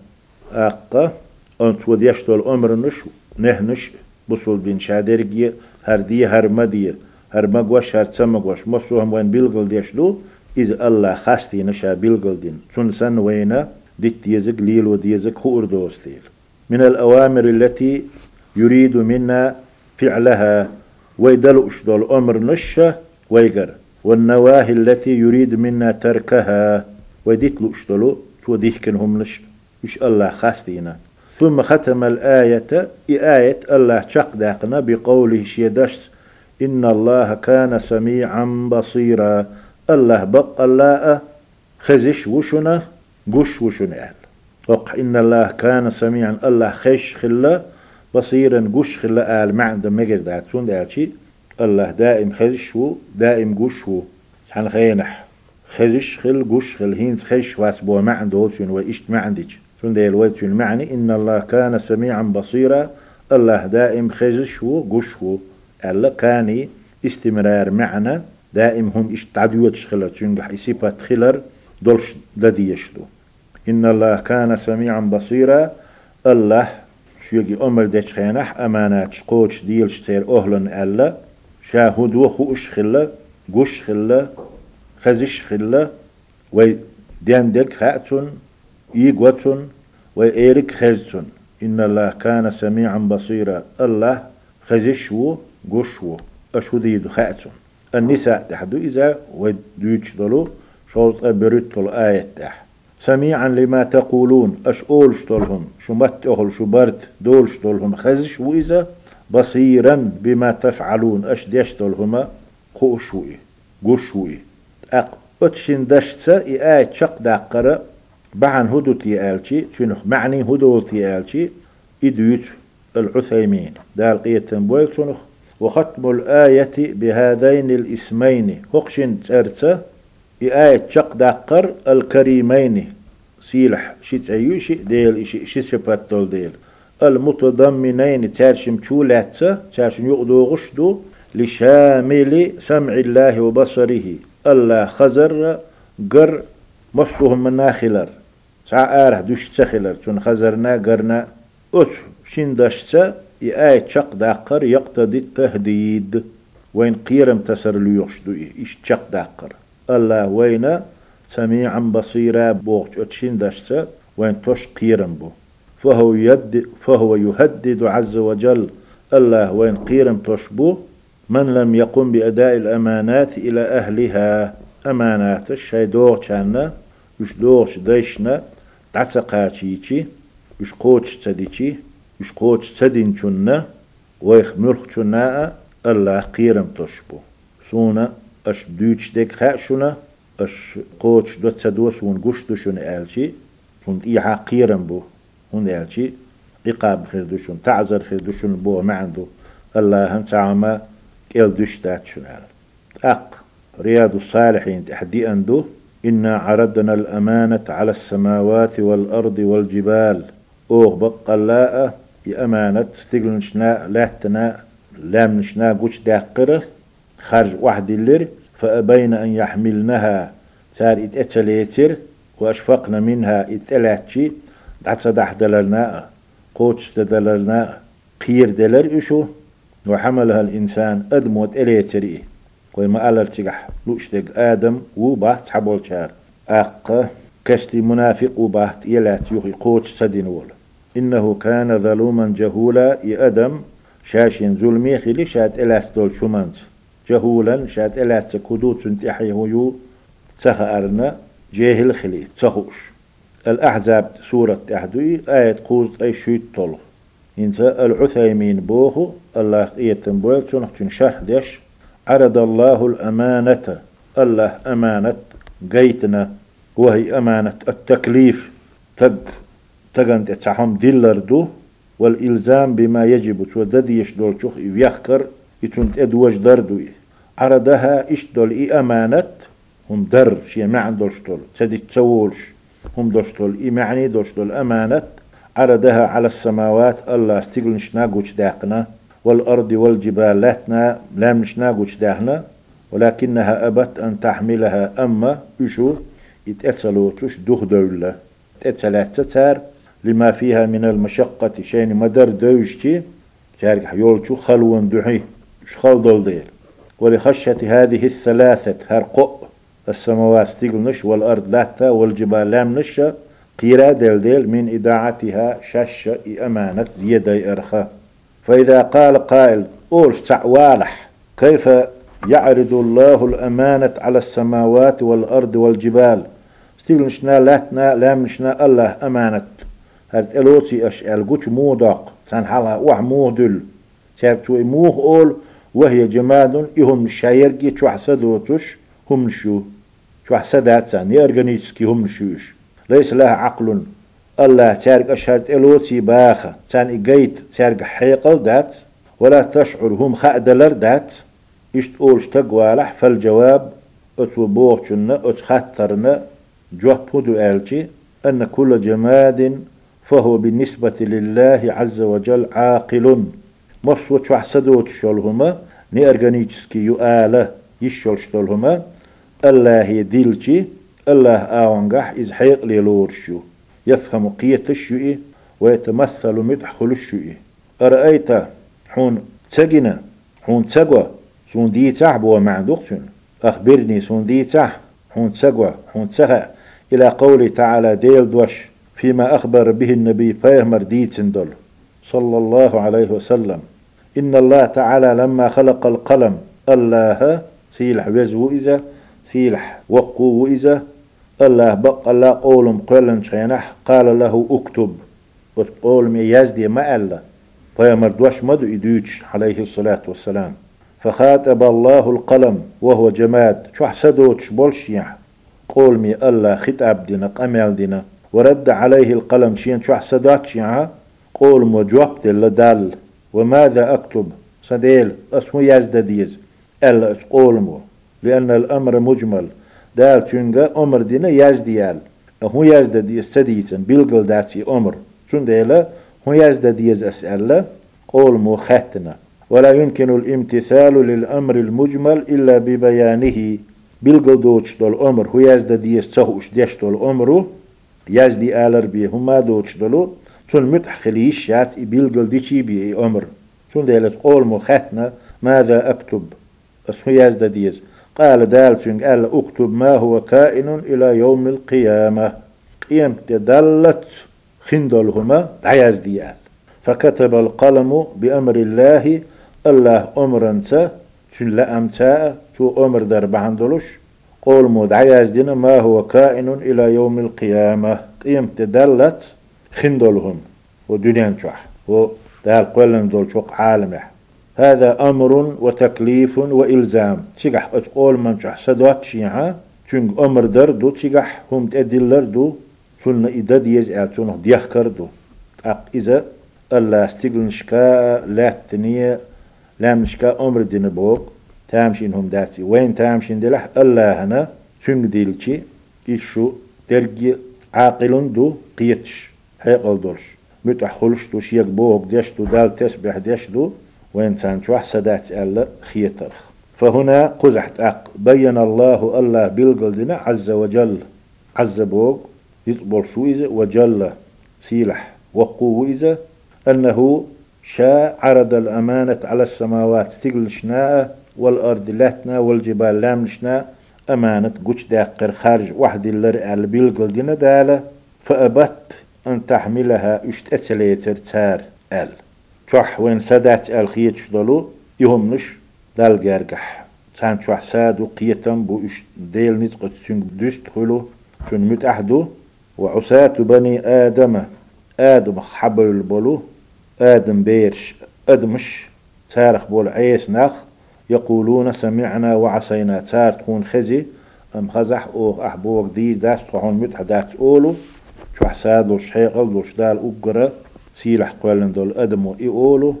أقا. أنت وديشتول أمر نش نهنش بصول بين شادرجي هر دي هر مدي هر مقوش هر تسمقوش مصوهم وين بيلغل ديشدو. إذ الله خاستي نشا بيلقلدين تون سن وينا ديت يزق ليل وديزق خور دوستيل من الأوامر التي يريد منا فعلها ويدل أشدل أمر نشا ويقر. والنواهي التي يريد منا تركها ويديت أشدلو توديكنهم نش إش الله خاستينا. ثم ختم الآية آية الله شق داقنا بقوله شيدشت إن الله كان سميعا بصيرا. الله بق الله خزش وشنا قش وشنا أهل وق إن الله كان سميعا الله خش خلا بصيرا قش خلا أهل ما عنده مجر داتون داتشي الله دائم خزش و دائم قش و. حن خينح خزش خل قش خل هين خش واسبو ما عنده وتشون وإشت ما عندك تون ديل وتشون معني؟ إن الله كان سميعا بصيرا الله دائم خزش و قش و. الله كاني استمرار معنا دائم هم إش تعديوت شخلر تشنج حيسيبا تخلر دولش ددي يشتو إن الله كان سميعا بصيرا. الله شوگي أمر ديش خينح أمانات شقوش ديل شتير أهلن ألا. شاهد وخوش خلا قش خلا خزش خلا. وي ديندك خاتون إيقوتون وإيرك خزتون إن الله كان سميعا بصيرا. الله خزشو قشو أشو ديدو؟ خاتون النساء تحدو إذا ودوش دلو شوز بريت الآية تح. سميعا لما تقولون أش أولش دولهم شو مت أهل؟ شو برت دولش دولهم خزش وإذا بصيرا بما تفعلون أش ديش دولهما خوشوي قشوي أق أتشن دشتا إآي شق داقرة. بعن هدو تيالشي تشنخ معني هدو تيالشي إدويت العثيمين. دال قية تنبويل تنخ وختم الآية بهذين الاسمين. هقشن ترتا آية شق داقر الكريمين. سيلح شيت أيوشي ديل إشي شي سبات ديل. المتضمنين تارشم شولات تارشم يقدو غشدو لشامل سمع الله وبصره. الله خزر قر مصفهم من ناخلر ساعة آره دوش تخلر تون خزرنا قرنا أت شين داشتا آية شق داقر يقتضي التهديد. وين قيرم تسر ليوشدو إيش شق داقر؟ الله وين سميعا بصيرا بوغش أتشين داشتا وين توش قيرم بو فهو, يد فهو يهدد عز وجل. الله وين قيرم تشبو من لم يقم بأداء الأمانات إلى أهلها. أمانات الشي دور كان يش دورش ديشنا تعتقاتيتي يش قوتش تديتي يش قوتش تدين كنا ويخ ملخ كنا الله قيرم تشبو سونا أش دوتش ديك خاشنا أش قوتش دوت تدوس ونقش دوشن آلشي سنت إيحا قيرم بو هون آلشي إقاب خير دوشن تعذر خير دوشن بو ما الله هم تعمى كيل دوش داتشن أق رياض الصالحين تحدي أندو إنا عرضنا الأمانة على السماوات والأرض والجبال أوغ بقلاء أمانة استقلنشنا لاهتنا لامنشنا قوش داقرة خارج واحد اللير فأبين أن يحملنها تار إتأتليتر وأشفقنا منها إتألاتشي دعتا دح دلرنا قوتش دلرنا قير دلر إشو وحملها الإنسان أدموت إليتري وما ألر تجح لوشتك آدم وبحت حبول شار أق كشتي منافق وبحت إلات يوخي قوتش سدين إنه كان ظلوما جهولا يأدم شاشين ظلمي خلي شات إلات دول شمانت جهولا شات إلات كدوت سنتحي هو تخ أرنا جاهل خلي تخوش الأحزاب سورة أحدوي آية قوز أي شويت طلغ إنت العثيمين بوخو الله إيتن بويل تنخ شرح ديش. عرض الله الأمانة الله أمانة قيتنا وهي أمانة التكليف. تق. تقنت اتعهم دو والإلزام بما يجب تودد يشدول شوخ يخكر يتونت ادوج دردو. عرضها اشدول إي أمانة هم در شيء ما عندوش شتول. تدي تسولش هم دوشتول إي معني دوشتول أمانة عرضها على السماوات الله استيقل ناقوش داقنا والأرض والجبال لاتنا لام ناقوش داقنا ولكنها أبت أن تحملها أما إشو يتأثلوا تش دوخ دولة. تأثلات تتار لما فيها من المشقة شين مدر دوشتي تارك يولشو خلون دحي شخل دول ديل ولخشة هذه الثلاثة هرقو السماوات نش والأرض لاتا والجبال لام نشا قيرا ديل ديل من إداعتها شاشة أمانة زيادة إرخا فإذا قال قائل أولش تعوالح كيف يعرض الله الأمانة على السماوات والأرض والجبال؟ نشنا لاتنا لام نشنا الله أمانة. هرت ألوتي أش الجوش مودق تان حلا وح مودل. تابتو موه أول وهي جماد إهم شايرجي تحسدوتش هم شو. شو حسدات سان يرغنيتسكي هم شوش ليس لها عقل الله تارك أشهرت إلوتي باخة. تان إجيت تارك حيقل دات. ولا تشعر هم خأدلر دات. إشت أولش تقوالح فالجواب أتو بوغشنا أتخطرنا جوه بودو آلتي. أن كل جماد فهو بالنسبة لله عز وجل عاقل. مصوت شو حسدوت شولهما ني أرغانيتسكي يؤالة يشول شتولهما الله يديلتي الله آونغح إز حيق لورشو يفهم قية الشيء ويتمثل مدح الشيء أرأيت حون تسجنا حون تسقوا سون دي تعب ومع دقتن أخبرني سون دي تعب حون تسقوا حون تسقى إلى قوله تعالى ديل دوش. فيما أخبر به النبي فيهمر ديتندل صلى الله عليه وسلم. إن الله تعالى لما خلق القلم الله سيلح وزو إذا سيلح وقو إذا الله بق الله قولم قلن شينح قال له اكتب. وتقول مي يزدي ما ألا. فيمر دوش مدو إدوش عليه الصلاة والسلام. فخاطب الله القلم وهو جماد شو يعني قول مي الله خطاب دينا قمال دينا ورد عليه القلم شين شو حسدات يعني قول مو جوابت دال. وماذا أكتب؟ صديل أسمو يزد ديز. ألا قول مو. لأن الأمر مجمل. دال تشنغا أمر دينا يزديال هو يزد ديز سديتن. بيلقل داتي أمر. شون ديلا هو يزد ديز أسألة قول مو خاتنا ولا يمكن الامتثال للأمر المجمل إلا ببيانه. بيلقل دوتش دول أمر. هو يزد ديز تهوش ديش دول أمرو. يزدي آلر بي هما دوتش دولو تون خليش يات بيلقل ديشي بي أمر تون ديلت قول مو خاتنا ماذا أكتب؟ اسمو يزد ديز. قال دالتون قال أكتب ما هو كائن إلى يوم القيامة. قيام دلت خندلهما عياز ديال فكتب القلم بأمر الله الله أمرنت شن لا أمتا تو أمر در بعندلوش قول مود عياز دينا ما هو كائن إلى يوم القيامة؟ قيام دلت خندلهم ودنيا شح ودال قولن دول شوق عالم هذا أمر وتكليف وإلزام. تيجح أتقول من شح سدوات شيعة. تنج أمر دردو تيجح هم تأدلر دو. تون إدد يزعل تون ديخ كردو أق إذا الله استقلنشكا لا تنية. لامنشكا أمر دين بوق. تامشين هم داتي وين تامشين دلح الله هنا تنج ديلشي إيشو درجي عاقل دو قيتش هيقل دولش متح خلش دو شيك بوق ديش دو دال تسبح ديش دو وين كان شوح سدات ألا خيترخ فهنا قزحت أق بين الله الله بالقلدنا عز وجل عز بوق يطبل شو إذا وجل سيلح وقو إذا أنه شاء عرض الأمانة على السماوات استقل شناء والأرض لاتنا والجبال لامشنا. أمانة قش داقر خارج واحد اللي على بالقلدنا دالة فأبت أن تحملها اشتأتليتر تار أل. شح وين سادات الخيت شدلو يهمنش دال جارجح سان شح سادو قيتم بو اش ديل نتقت سنگ دست خلو. سن متأحدو وعساة بني آدم آدم حبل البلو آدم بيرش أدمش تارخ بول عيس نخ يقولون سمعنا وعصينا. تار تكون خزي أم خزح أو أحبوك دي داس تخون متح داس أولو. شو حساد لو شيقل لو شدال أقرأ سيلح قولن دول أدمو إيولو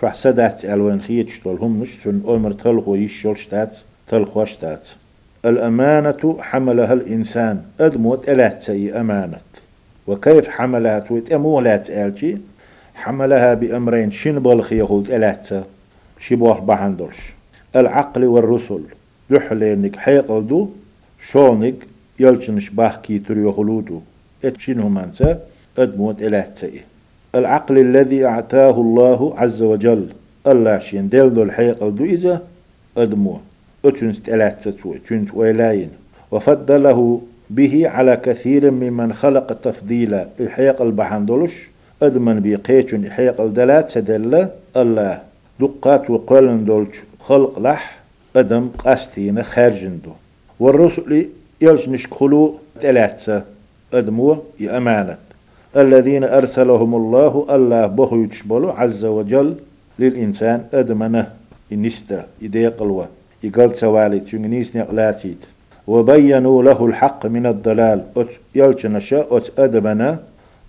شو حسدات ألوان خيتش دول هم مش تن أمر تلخو يشول شتات تلخو شتات الأمانة حملها الإنسان أدموت ألات سي أمانة. وكيف حملها تويت أمولات ألتي حملها بأمرين بالخي يقول ألات شبوه بحندرش العقل والرسل. لحلينك حيقل دو شونك يلشنش باحكي تريو خلودو اتشينو منسا أدموت ألات سي العقل الذي أعطاه الله عز وجل. الله شين دل دول حيق دو إذا أدمو أتنس تلات تسوي تنس ويلاين. وفضله به على كثير ممن خلق تفضيلا. الحيق البحندولش أدمن بيقيتون الحيق الدلات سدل الله. دقات وقلن دولش خلق لح أدم قاستين خارجندو. والرسل يلش نشكلو تلاتة. أدمو يأمانت. الذين أرسلهم الله الله بخو يتشبلو عز وجل للإنسان أدمنه. إنستا إدي قلوة يقل توالي تنجنيس نقلاتيت. وبينوا له الحق من الضلال. أت أت أدمنا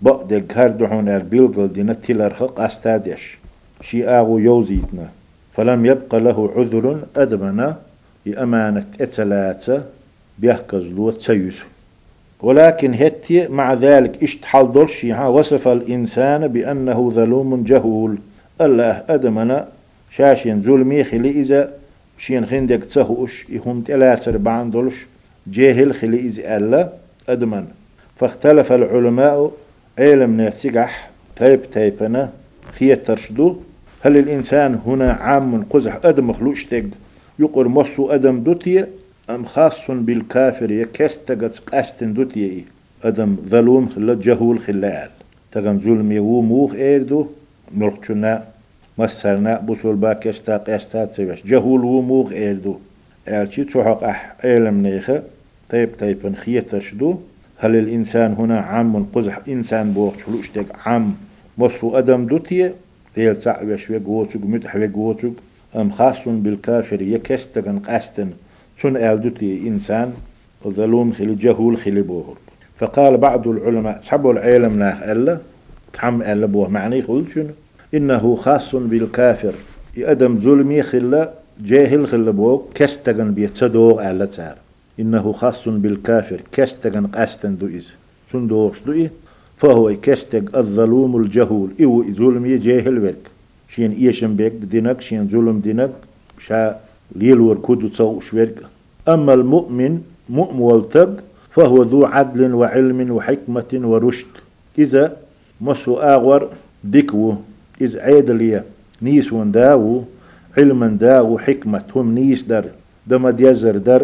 بعد الكاردحون البيلقل دينا تلرخق أستادش شي آغو يوزيتنا. فلم يبق له عذر أدمنا بأمانة اتلاتة بيحكز لو تسيسو ولكن هتي مع ذلك اشتحل دولشي وصف الإنسان بأنه ظلوم جهول. الله أدمنا شاشين ظلمي خلي إذا شين خندك تسهوش يهم تلاتر بعن دولش جاهل خلي إذا الله أدمن. فاختلف العلماء علم نسجح تايب تايبنا خية ترشدو هل الإنسان هنا عام قزح أدم خلوشتك يقر مصو أدم دوتي أم خاص بالكافر يكستغت قاستن دوتي أدم ظلوم خلا جهول خلال تغن ظلم يو موخ إيردو نلقشنا مسرنا بوصول باكستا قستا تسويش. جهول و موخ إيردو ألشي تحق أح علم نيخة؟ طيب طيب خية ترشدو هل الإنسان هنا عام قزح؟ إنسان بوخ شلوشتك عام. مصو أدم دوتي ديل سع وشوي قوتوك متحوي قوتوك أم خاص بالكافر يكستغن قاستن سن ألدوتي إنسان ظلوم خلي جهول خلي بوهر فقال بعض العلماء تحبوا العلم ناخ ألا؟ تحم ألا بوه معني قلت شنو إنه خاص بالكافر يأدم ظلمي خلا جاهل خلا بوه كستغن بيتصدوغ ألا تار. إنه خاص بالكافر كستغن قاستن دو إز. سن دوغش دو إيه؟ فهو كستغ الظلوم الجهول. إيو ظلمي جاهل ورك شين إيشن بيك دينك شين ظلم دينك شا ليل وركود تصو شويرك. أما المؤمن مؤمن والتق فهو ذو عدل وعلم وحكمة ورشد. إذا مسو آغور ديكو إذا عيدلية نيس داو علما داو حكمة هم نيس در. دما ديزر در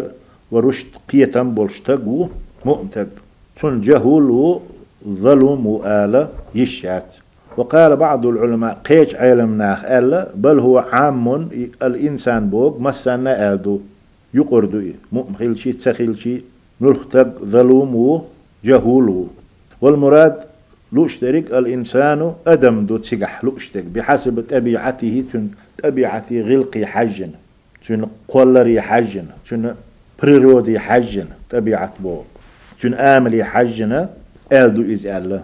ورشد قية بولشتقو مؤمتق تون جهول ظلم وآلة يشات وقال بعض العلماء قيش علم ناخ ألا بل هو عام الإنسان بوغ مسانا آدو. يقردو مؤمخيل شي تسخيل شي نلختق ظلوم وجهول والمراد لوشترك الإنسان أدم دو تسيقح لوشتك بحسب طبيعته تن طبيعتي غلقي حجن تن قولري حجن تن بريرودي حجن طبيعة بوغ تن آملي حجن ألا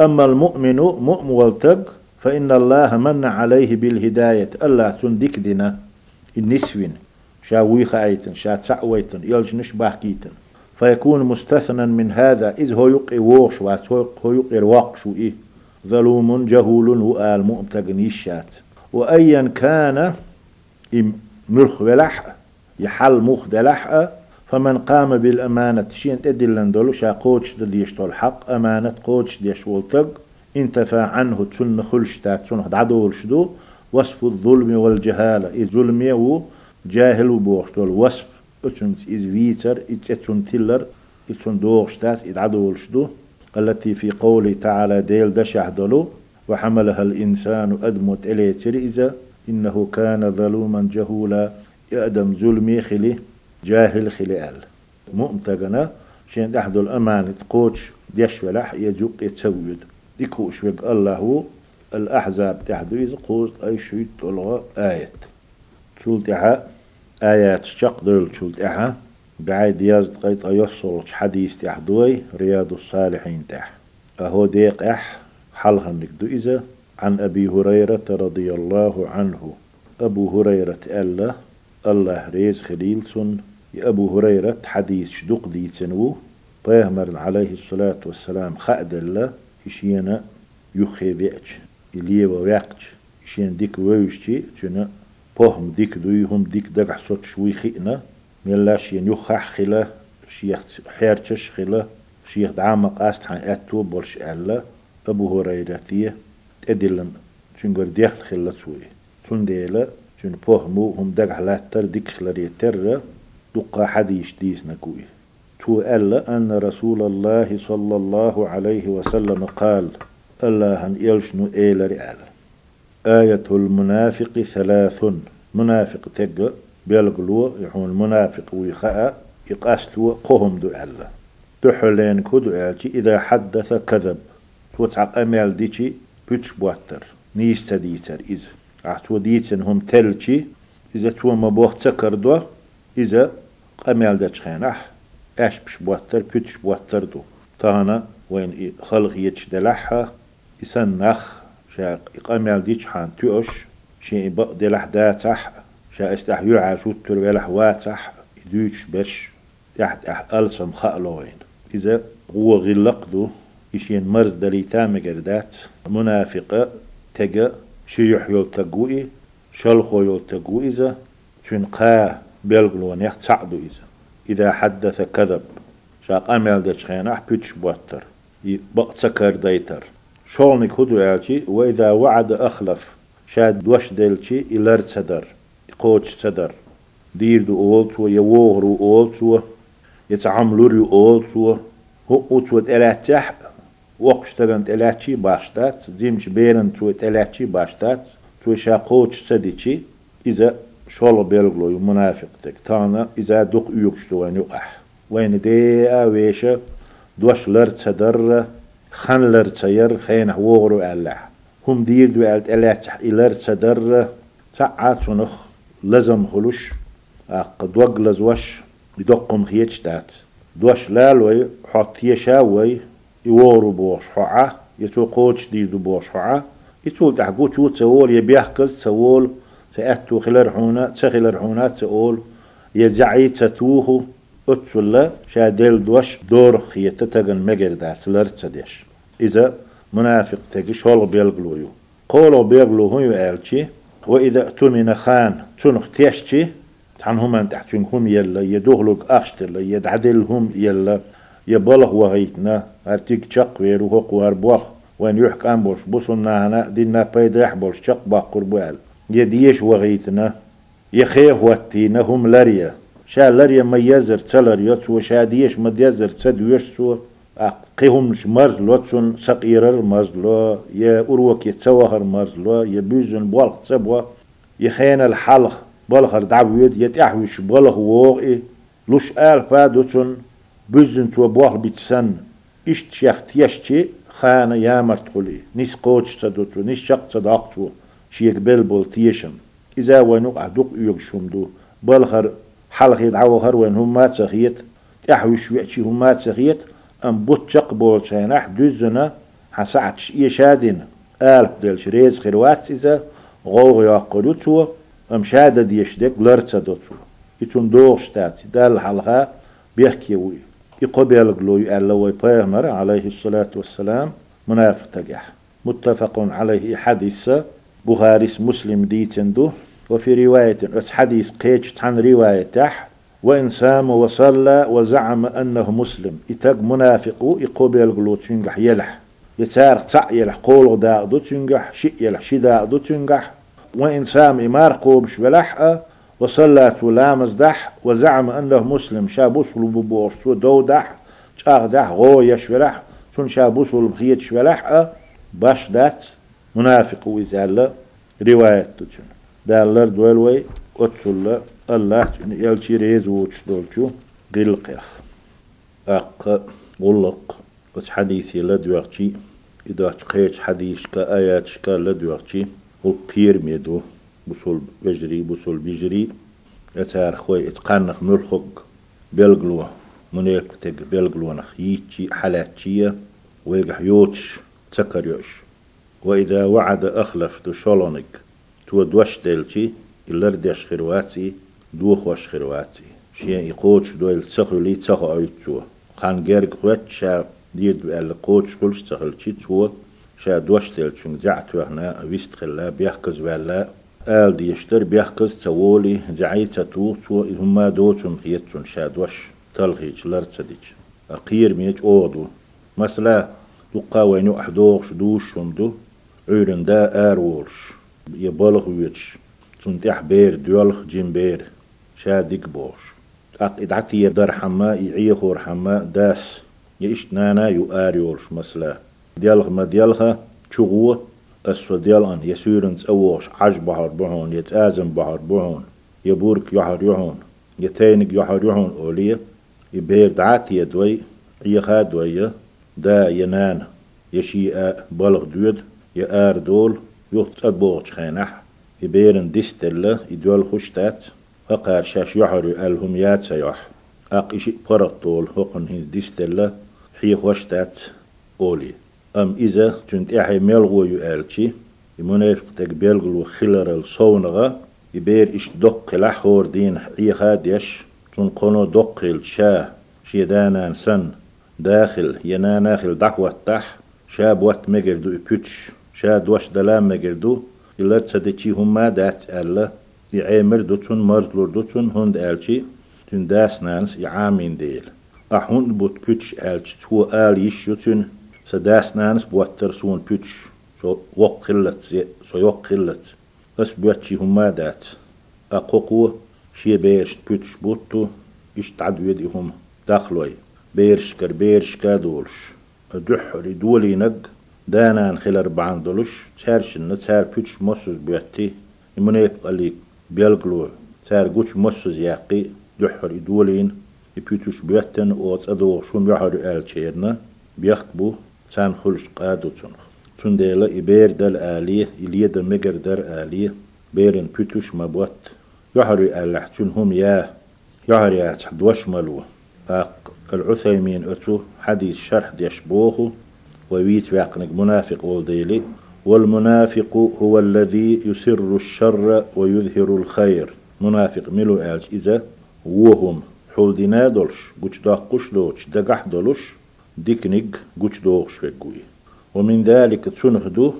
أما المؤمن مؤمن والتق فإن الله من عليه بالهداية. الله تندك دنا النسوين. شاوي خايتن شا تسعويتن يلج نشبه كيتن فيكون مستثنى من هذا إذ هو يقي ووش هو يقي الواقش إيه. ظلوم جهول وآل مؤمتقن يشات وأيا كان ملخ ولح يحل مخ دلح فمن قام بالأمانة شين تدلن دولو شا قوتش دليش طول حق أمانة قوتش ديش ولتق انتفى عنه تسن خلشتا تسن عدول شدو وصف الظلم والجهالة. إذ ظلمي و جاهل وبوش دول وصف. إتسن إذ فيتر إتسن تلر إتسن دوغشتات إذ عدول شدو. التي في قوله تعالى ديل دشع دلو وحملها الإنسان أدمت إليه إذا إنه كان ظلوما جهولا يأدم ظلمي خليه جاهل خلال. مؤمتغنا شين دحدو الأمان تقوتش ديش ولاح يجوق يتسويد. ديكوش ويق الله الأحزاب تحدو إذا قوز أي شيء تلغى آية تلتعا آيات شق دول تلتعا بعيد يازد قيت أيصل حديث تحدوي رياض الصالحين تح. أهو ديق أح حلها نكدو إذا عن أبي هريرة رضي الله عنه. أبو هريرة ألا الله ريز خليلسون أبو هريرة حديث شدق دي تنو بيهمر عليه الصلاة والسلام خأد الله إشينا يخي بيأج إليه ويقج إشين ديك ويوشتي تنا بوهم ديك دويهم ديك دقع صوت شوي خينا ميلا شين يخح خلا شيخ حيرتش خلا شيخ دعامق أست حان أتو بولش ألا أبو هريرة تيه تدلن تنقر ديخل خلا سوي تنديلا تن بوهمو هم دقع لاتر ديك خلاري تر دقا حديث ديس نكوي. تو ألا أن رسول الله صلى الله عليه وسلم قال الله أن يلشنو إيل رئال آية المنافق ثلاث. منافق تقى بيلقلو يحون المنافق ويخاء يقاسلو قهم دو ألا تحلين كدو ألتي إذا حدث كذب. توتعق أمال ديتي بيتش بواتر. نيستا ديتر إذا عتو ديتن هم تلتي. إذا تو مبوخ تكردو إذا داتش خينح اش بش بوتر بيتش بوتر دو. تانا وين خلق يتش دلحها يسن نخ شا قميل ديتش حان تيوش شي بق دلح داتح شا استح يوعى شوتر ولح واتح يدوش بش تحت اح ألسم خألوين إذا هو غلقدو يشين مرز دلي تامجر دات منافقة تجا شيح يول تقوي شلخو يول تقوي إذا شن قاه بيلغلون يخت سعدو إذا. إذا حدث كذب شاق أميل ديش خيناح بيتش بوتر بق سكر ديتر. شولنك هدو ألشي وإذا وعد أخلف شاد دوش دلشي إلر تدر قوتش تدر. دير دو أولتو يوغرو أولتو يتعاملوري أولتو. هو أوتو تلاتح وقش تغن تلاتشي باشتات. ديمش بيرن تو تلاتشي باشتات. تو شا قوتش تديشي إذا شول بيلغلو منافق تك. تانا إذا دوق يوكشتو وين يقح وين دي آويشة دوش لر تدر خان لر تير خين وغرو ألح. هم دير دو ألت ألاتح إلر تدر ساعات سنخ لازم خلوش. قد وقلز وش يدقم خيتشتات دوش لالوي حط يشاوي يورو بوش حعا يتو قوتش ديدو بوش حعا يتول تحقو تشو تسول يبيحكز تسول تأتو خلال حونا تخلال حونا تقول يجعي تتوه أتسلا شادل دوش دور خيطة تغن مجردات لرتدش إذا منافق تجي شول بيلغلويو قولوا بيلغلو هو يالشي وإذا أتمنى خان تنخ تيشتي تحن هم أن تحتين هم يلا يدوغلوك أخشتل يدعدلهم يلا يبلغ وغيتنا أرتيك تشق ويرو هو قوار بوخ وين يحكم بوش بوصلنا هنا دينا بيدح بوش تشق باقر بوال. يديش وغيتنا يخيه واتينا هم لريا شا لريا ما يزر تلر يتسو شا ديش ما يزر تسد يشسو قيهم مش مرزلو تسون سقيرر مرزلو يا أروك يتسوهر مرزلو يا بيزن بوالق تسبوا يخين الحلق بلخر دعويد يتحوش بلخ ووغي. لوش آل فادوتون بزن تو بوال بيتسن إشت شيخت يشتي خانة يامرت قولي. نيس قوتش تدوتو نيس شق تداقتو شيك بلبل تيشم إذا وينو أدوك يوك شمدو. بلخر حلق يدعوهر وين هم ما تسخيت. تحوش ويأتي هم ما تسخيت. أم بوتشق بول شيناح دوزنا حسعتش إيشادين آل بدلش ريز خيروات إذا غوغ يقلوتو أم شادة ديشدك لرتا دوتو يتون دوغ شتاتي دال حلقة بيحكي وي. يقبل قلو يألوي بيغمر عليه الصلاة والسلام. منافق تجح متفق عليه حديث بخاري مسلم ديتندو وفي رواية حديث قيتش عن رواية تح وإن سام وصلى وزعم أنه مسلم إتاق منافق يقبل قلو تنجح يلح يتارق تع يلح قول داق دو تنجح شئ يلح شداق دو تنجح وإن سام إمار قوبش بلحقة وصلات ولامز دح وزعم أنه مسلم شابوس لبوبوش تو دو دح شاغ دح غو يشولح تون شابوس لبخيت شولح باش دات منافق ويزال رواية تجن دالر دولوي أتسل الله يلشي ريز ووش دولشو قلقيخ أق غلق وش حديثي لدوغشي إذا تقيت حديث كآيات شكا لدوغشي والقير ميدو بصول بجري بصول بجري. أتار خوي اتقانخ ملخق بلغلو منيك تك بلغلو نخ. يتشي حالاتشية ويقح يوتش تسكر يوش. وإذا وعد أخلف دو شولونك تو دوش ديلتي إلر ديش خيرواتي دوخ وش خيرواتي شيء يقوتش دويل تسخو لي تسخو أيتسو خان جيرك خوات شا ديد بأل قوتش كلش تسخل تو شا دوش ديلتشون زعتو هنا ويست خلا بيحكز ولا. آل ديشتر بيحكز تولي زعيتا تو تو هما دوتون خيتون شاد وش تلغيج لرتديج. أقير ميج أودو. مثلا دقا وينو أحدوغش دوش شندو عيرن دا آرولش يبالغ ويتش تنتح بير ديولخ جيم بير شادك بوش أق إدعتي يدر حما يعيخور حما داس يشت نانا يو آريولش مثلا ديالغ ما ديالغا تشغوه أسو ديالان يسيرن تأوش عج بحر بحون يتآزم بحر بحون يبورك يحر يحون يتينك يحر يحون أولية يبير دعاتي يدوي يخا دوية دا ينان يشيء بلغ دود يآر دول يوت أدبوغ خينح يبيرن ديستل يدول خشتات أقار شاش يحر ألهم يات سيح أق إشي برق طول هقن هين ديستل حي خشتات أولي. أم إذا تنت إحي ملغو يؤالتي يمنافق تقبلغلو خلر الصونغة يبير إش دق لحور دين إيخا ديش تنقنو دق الشا شيدانا سن. داخل ينا ناخل دعوة تح. شاب وات مجردو إبتش شا دوش دلام مجردو يلر تسدتشي هما دات ألا يعمر دوتون مرزلور دوتون هند ألشي تن داس نانس يعامين ديل أحون بوت بتش ألش تو آل يشيو تن سداس نانس بوتر سون بيتش سو وق خلت سو يوق خلت بس بيتشي هما دات أقوقو شي بيرش بيتش بوتو اشتعد يدي هم داخلوي بيرش كر بيرش كادولش دحري دولي نق دانان خلال أربعان دولش تارشن تار بيتش موسوس بيتي يمنيب قليك بيلقلو تار قوش موسوس ياقي دحري دولين يبيتوش بيتن اوت ادو شون يحر آل شيرنا بيخبو سان خلش قادو تنخ تنديلا إبير دل آليه إليه دل مجر در آليه بيرن بيتوش مبوت يحر آل هم يا يحر يا تحدوش ملو العثيمين أتو حديث شرح ديشبوخو وويت باقنق منافق والديلي. والمنافق هو الذي يسر الشر ويظهر الخير. منافق ملو آلج إذا وهم حول دينا دولش قوش داقش دوش دقح دولش ديكنيك قوش دوغش فقوي ومن ذلك تنخدو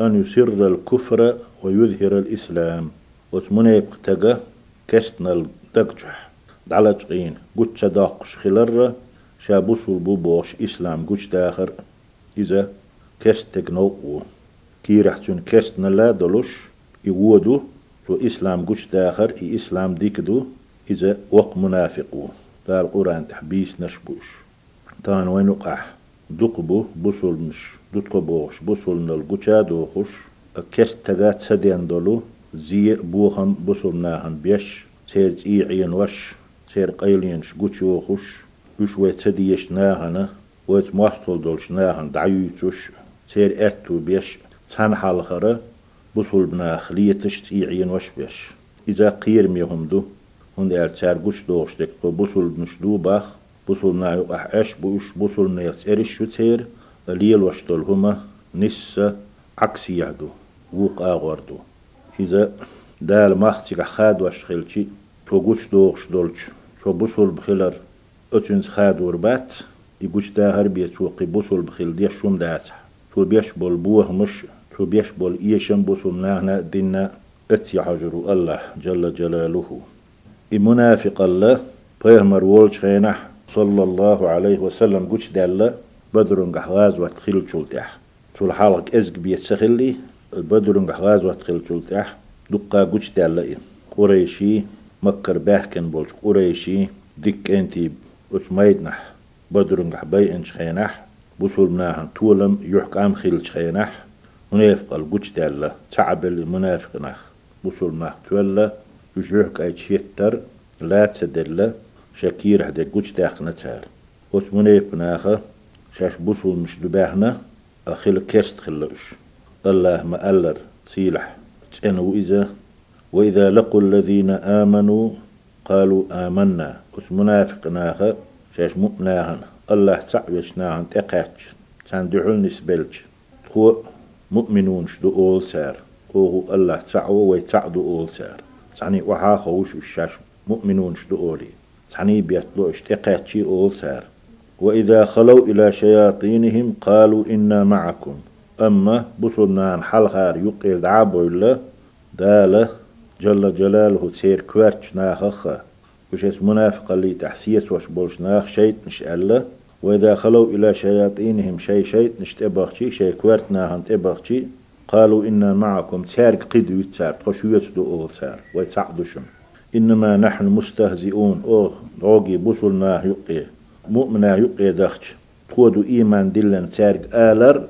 أن يسر الكفر ويظهر الإسلام. وتمنيب تقى كستنا الدقجح دعلجقين قوش داقش خلر شابوسول بوبوش إسلام قوش داخر. إذا كستك نوقو كي رح تون كستنا لا دولش يودو تو إسلام قوش داخر إي إسلام ديكدو إذا وق منافقو. دار قرآن تحبيس نشبوش. تان وين وقح دقبو بوصل مش دقبوش بوصل نلقوشا دوخش كست تغات سدين دولو زي بوخم بوصل ناهن بيش. سير إيعين وش سير قيلين شقوشو خش وش ويت سديش ناهن ويت موصل دولش ناهن دعيوتوش سير أتو بيش تان حالخرة بوصل بناخ ليتش تيعين وش بيش إذا قير ميهم دو هون ال تار گوش دوشتك تو بوصل مش دو باخ بوصل نايو اح اش بوش بوصل نيس ارش شو تير ليل وشتل هما نسا عكسي يعدو ووق اغوردو إذا دال ماختي خاد وشخلشي تو گوش دوغش دولش تو بوصل بخلر أتنز خاد وربات يقوش داهر بيتوقي بوصل بخل ديش شوم داتح تو بيش بول بوه مش تو بيش بول إيشن بوصل ناهنا دينا اتي حجرو الله جل جلاله. المنافق الله بيهمر وولش خينح صلى الله عليه وسلم قوش دالله بدرون قحواز واتخيل تشولتح سول حالك أزق بيتسخلي بدرون قحواز واتخيل تشولتح دقا قوش دالله قريشي مكر باحكن بولش قريشي ديك أنتي اسمايدنح بدرون قحباي انش خينح بوصل مناهن تولم يحك ام خيل خينح منافق القوش دالله تعب المنافق نخ بوصل مناح تولى يجوك أي تشيتر لا تدل شكير هدا قوش داخنا تار وثمنا يبناخا شاش بوصل مش دباهنا أخيل كيست خلوش الله ما ألر سيلح تأنو إذا وإذا لقوا الذين آمنوا قالوا آمنا. وس منافقناها شاش مؤمناهن الله تعويشناهن تقاتش تان دعون نسبلج خو مؤمنون شدو أول سار. أوه الله تعوى ويتعدو أول سار. تعني وحا خوش الشاش مؤمنون شدو أولي. تعني بيتلو اشتقات شي أول سار. وإذا خلوا إلى شياطينهم قالوا إنا معكم. أما بصلنا عن حلخار يقير دعابو الله دالة جل جلاله تير كوارتش ناخخة وش اس منافق اللي تحسيس وش بولش ناخ شيط نش ألا. وإذا خلوا إلى شياطينهم شي شيط نش تبغشي شي كوارت ناهن تبغشي. قالوا إنا معكم تارك قدو يتسار تخشوية دو أول سار ويتعدشم إنما نحن مستهزئون أوه روغي بوصلنا يقي مؤمنا يقي دخش. تودو إيمان دلن تارك آلر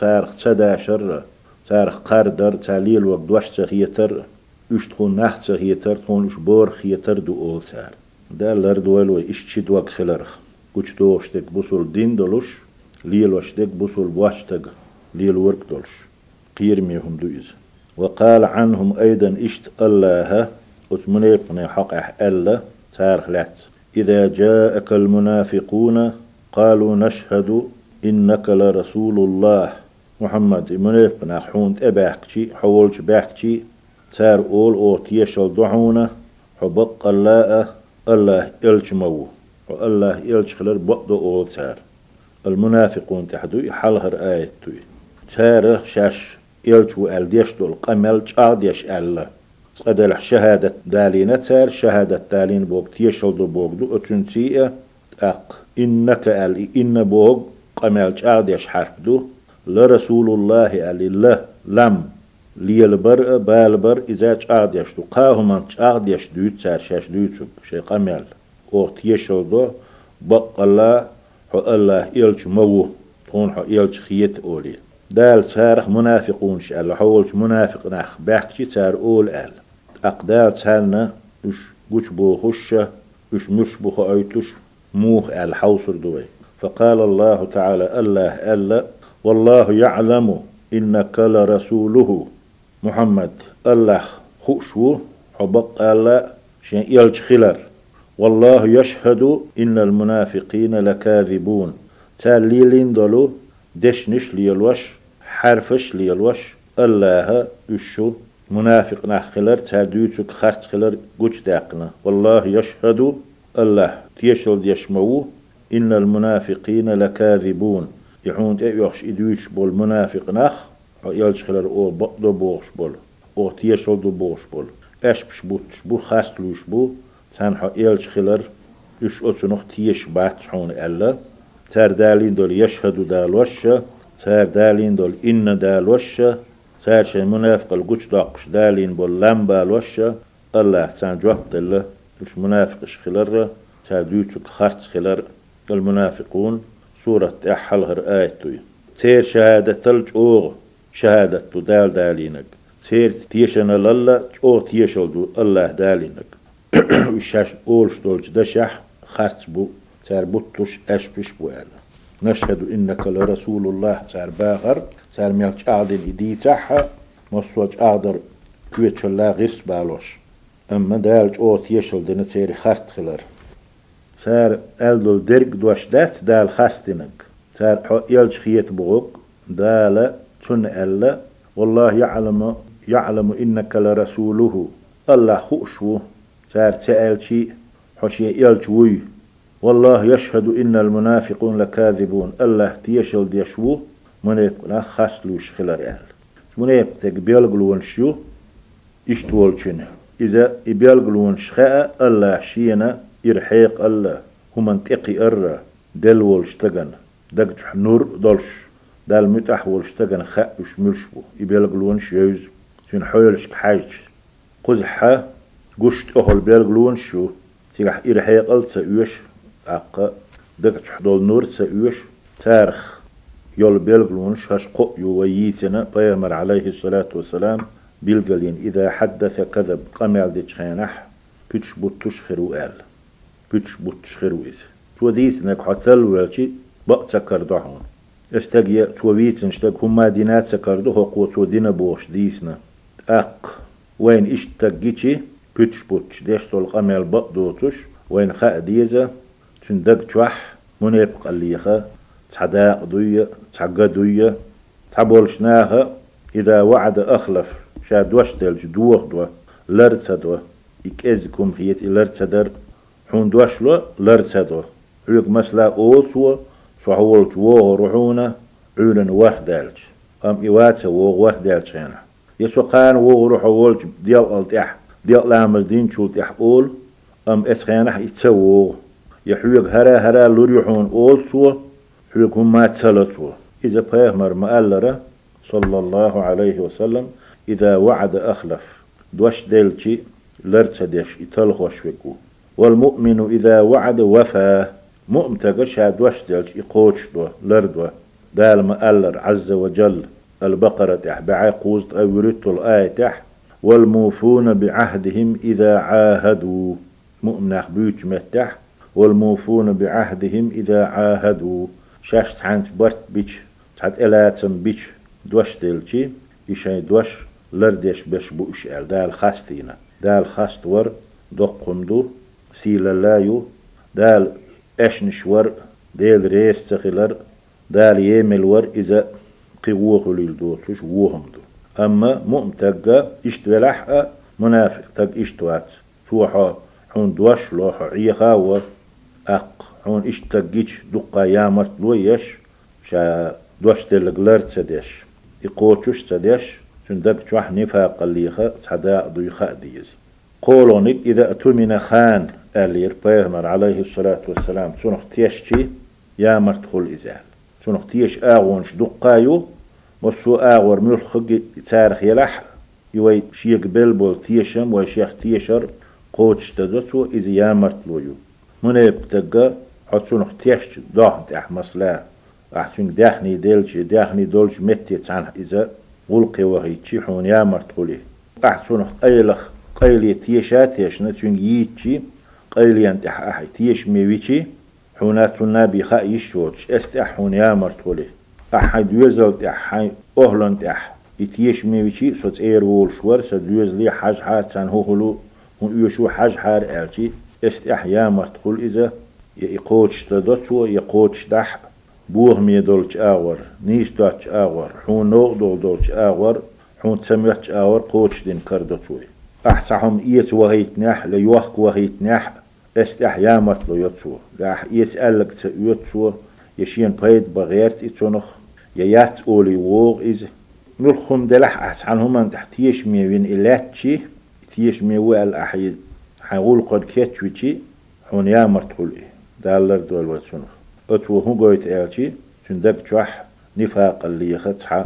تارك تداشر تارك قاردر تاليل وقت دوش تخيتر üç txun naht sahiyeter txun üç bor khiyeter du oltar dalar duel ve işçi duak khilarx kuç doğuştek busul din doluş liyel vaştek busul buaçtek liyel work doluş قيرميهم دويز وقال عنهم أيضا إشت الله أتمنيقني حق ألا تارخ لات إذا جاءك المنافقون قالوا نشهد إنك لرسول الله محمد منيقنا حونت أباكتي حولش باكتي تار أول أو تيشل دعونا حبق الله الله إلش مو والله إلش خلر بقدو أول تار المنافقون تحدو حلهر آية توي. تار شاش إلتو ألديش دول قمل تشارديش ألا قدل شهادة دالين تار شهادة دالين دو بوغ دو أتنتي أق إنك أل إن بوغ قمال شاغديش حرف دو. لرسول الله علي الله لم ليلبر بالبر إذا شاغديش دو قاهما شاغديش دو تسار شاش دو شي قمال أو تيشل دو بق الله حو الله إلش مو تون حو إلش خيت أولي. دال سارخ منافقون شال حولش منافق نخ بحكي تار أول أل. أقدال سالنا وش وش بو خشة وش مش بو خايتوش موخ أل حوصر دوي فقال الله تعالى الله ألا والله يعلم إنك لرسوله. محمد الله خشو حبق ألا شين يلج خلر والله يشهد إن المنافقين لكاذبون تال ليلين دولو دشنش ليلوش حرفش ليلوش الله اشو منافق نخلر تال دوتك خرط خلر قوش داقنا والله يشهد الله تيشل ديشمو إن المنافقين لكاذبون يحون يخش إدوش بول منافق نخ بوش بول أش بش بو تشبو خاستلوش بو تان حا إلش خلر إش أتنخ تيش بات حون ألا تار دالين دول يشهد دال وشة تار دالين دول إن دال وشة تار شي منافق القوش داقش دالين بول لام وشة الله تان جواب دل مش منافق خلر تار ديوتك خرط خلر المنافقون سورة أحل هر آيتوي تير شهادة تلج أوغ شهادة دال دالينك. تير تيشن الله أو تيشل دو الله دالينك. وشاش أولش دولج دشح خرط بو تار بوتوش أشبش بو ألا نشهد إنك لرسول الله تار باغر تار ميلش أعدل إدي تحا مصوج أعدر كويتش الله غيرس بالوش. أما دالج أو تيشل دينا تيري خرط خلر. تار ألدل درق دوش دات دال خاستنك تار حو يلج خيت بغوك دال تن ألا والله يعلم يعلم إنك لرسوله. الله خوشو تار تألشي حشي يلجوي والله يشهد إن المنافقون لكاذبون. الله تيشل ديشو منيك لا خاصلوش خلر أهل. تك بيلغلون شو اشتولشن إذا يبيلغلون شخاء الله شينا إرحيق الله. هم انتقي أرى. دل والشتغن دقج نور دولش دال متح والشتغن خاء وش ملشبو يبيلغلون شيوز سين حويلش حاج قزحة قشت أهل بيلغلون شو. تيح إرحيق ألتا يوش. أقا دقج حدول نور سيوش تارخ يول بيلغلون شاش قو يويتنا بيامر عليه الصلاة والسلام. بيلغلين إذا حدث كذب قمال دي تشخينح بيتش بوتش خيرو آل بيتش بوتش خيرو إذ تو ديس نك حتل والشي استجي تويت نشتك هما دينات سكردو هو قوتو دينا بوش ديسنا. أق وين إيش تجيتشي بيتش بوتش. ديش تول قمال بق دوتش وين خاء ديزا تندق تشوح منيب قليخة؟ تحداق دوية تحقا دوية. تحبولشناها إذا وعد أخلف. شاد وشتلج دوغ دوا لرتسدوا إكازكم خيت لرتسدر حون دوشلو لرتسدوا عيق مسلا أوسوا صحولت ووغ روحونا عولن وحدالج أم إواتسا ووغ وحدالج هنا. يسو قان ووغ روحولج ديال ألتح ديال لامز دين شولتح أول. أم إسخانح إتسووغ يحويق هرا هرا لوريحون أولسوا حويق هم ما تسلتوا إذا بيهمر مألرة صلى الله عليه وسلم إذا وعد أخلف. دوش ديلتي لرتدش إتلخوش فيكو والمؤمن إذا وعد وفى. مؤمن تقشها دوش ديلتي إقوش دو لردو دال مألر عز وجل البقرة تح بعي قوزت أوريتو الآية تح والموفون بعهدهم إذا عاهدوا. مؤمن أخبيوش متح والموفون بعهدهم إذا عاهدوا. شاش تحانت برت بيش تحت إلاتم بيش دوش ديلتي إشاي دوش لردش بش بوش ال دال خاستينا دال خاست ور دقمدو سيلا لايو دال اشنشور ديل ريس تخلر دال يمل ور إذا قووخ للدو تش وهم دو أما مؤمتقى اشتولح منافق تق إشتوات. توحا حون دوش لوح عيخا و أق حون اشتقيش دقا يامرت لويش شا دوش تلقلر تدش. يقوتش تدش. تندق شوح نفاق الليخة تحدا ضيخة ديزي. قولونك إذا أتمنى خان ألير بيغمر عليه الصلاة والسلام تنخ تيشتي يا مرتخل إزال. سنخ تيش آغونش دقايو مصو آغور ملخق تاريخ يلح يوي شيخ بلبول تيشم وشيخ تيشر قوتش تدوتو إذا يامرت لويو. من يبتقى حتسونخ تيش دوح تح مسلا. أحسن داخني ديلش داخني دولش متي تان إذا غلقي وهي تشيحون يامرت قولي أحسونخ قيلخ قيلي تيشات يش نتون ييتشي قيلي أنت أحي تيش ميويتشي حونات النبي خا يشوتش استحون يامرت قولي أحد يزلت أحي أهلنت أح يتيش ميويتشي سوت إير وول شور سدوز لي حاج حار تان هو هلو هون يشو حاج حار ألتي. استح يامرت قول إذا يقوتش تدوتو يقوتش دح. بوه مي دولش آور نيس دوتش آور حون نوغ دول دولش آور حون تسميتش آور قوتش دين كردوتوي أحسحهم إيس وهيت نح ليوخك وهيت نح استح يامرت لو يتسو لاح إيس ألق يتسو يشين بيد بغيرت إتسونخ. يات أولي ووغ إز. نلخم دلح أحسن هما تحتيش ميوين إلاتشي تيش ميوال أحي حيقول قد كيتشويتشي حون يامرت قول إيه دالر دول وتسونخ أتو هو قويت إلشي تندق جوح نفاق اللي يختح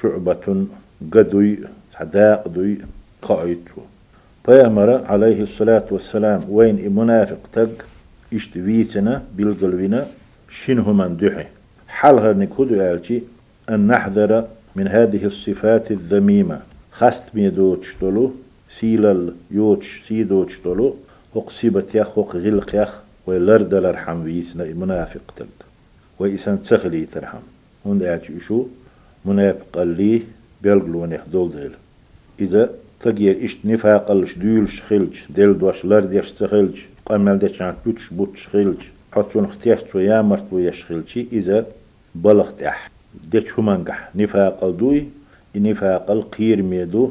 شعبة قدوي. تعداق دوي. قايتو بيامر عليه الصلاة والسلام وين منافق تق اشتويتنا بالقلبنا شنه من دحي حالها نكود آلتي أن نحذر من هذه الصفات الذميمة. خست ميدوتش تلو سيلل يوتش سيدوتش تلو وقصيبت يخ وقغلق يخ ويلردل ارحم ويسنا منافق تلك ويسان تسخلي ترحم. هون آتي إشو منافق اللي بيلغلون يخدول ديل إذا تغيير إشت نفاق الش ديولش خلج ديل دوش لرديش تخلج قمل ديشان بوتش بوتش خلج حتون اختياش تو يامرت ويش خلجي إذا بلغت أح. ديش همانقح نفاق الدوي نفاق القير ميدو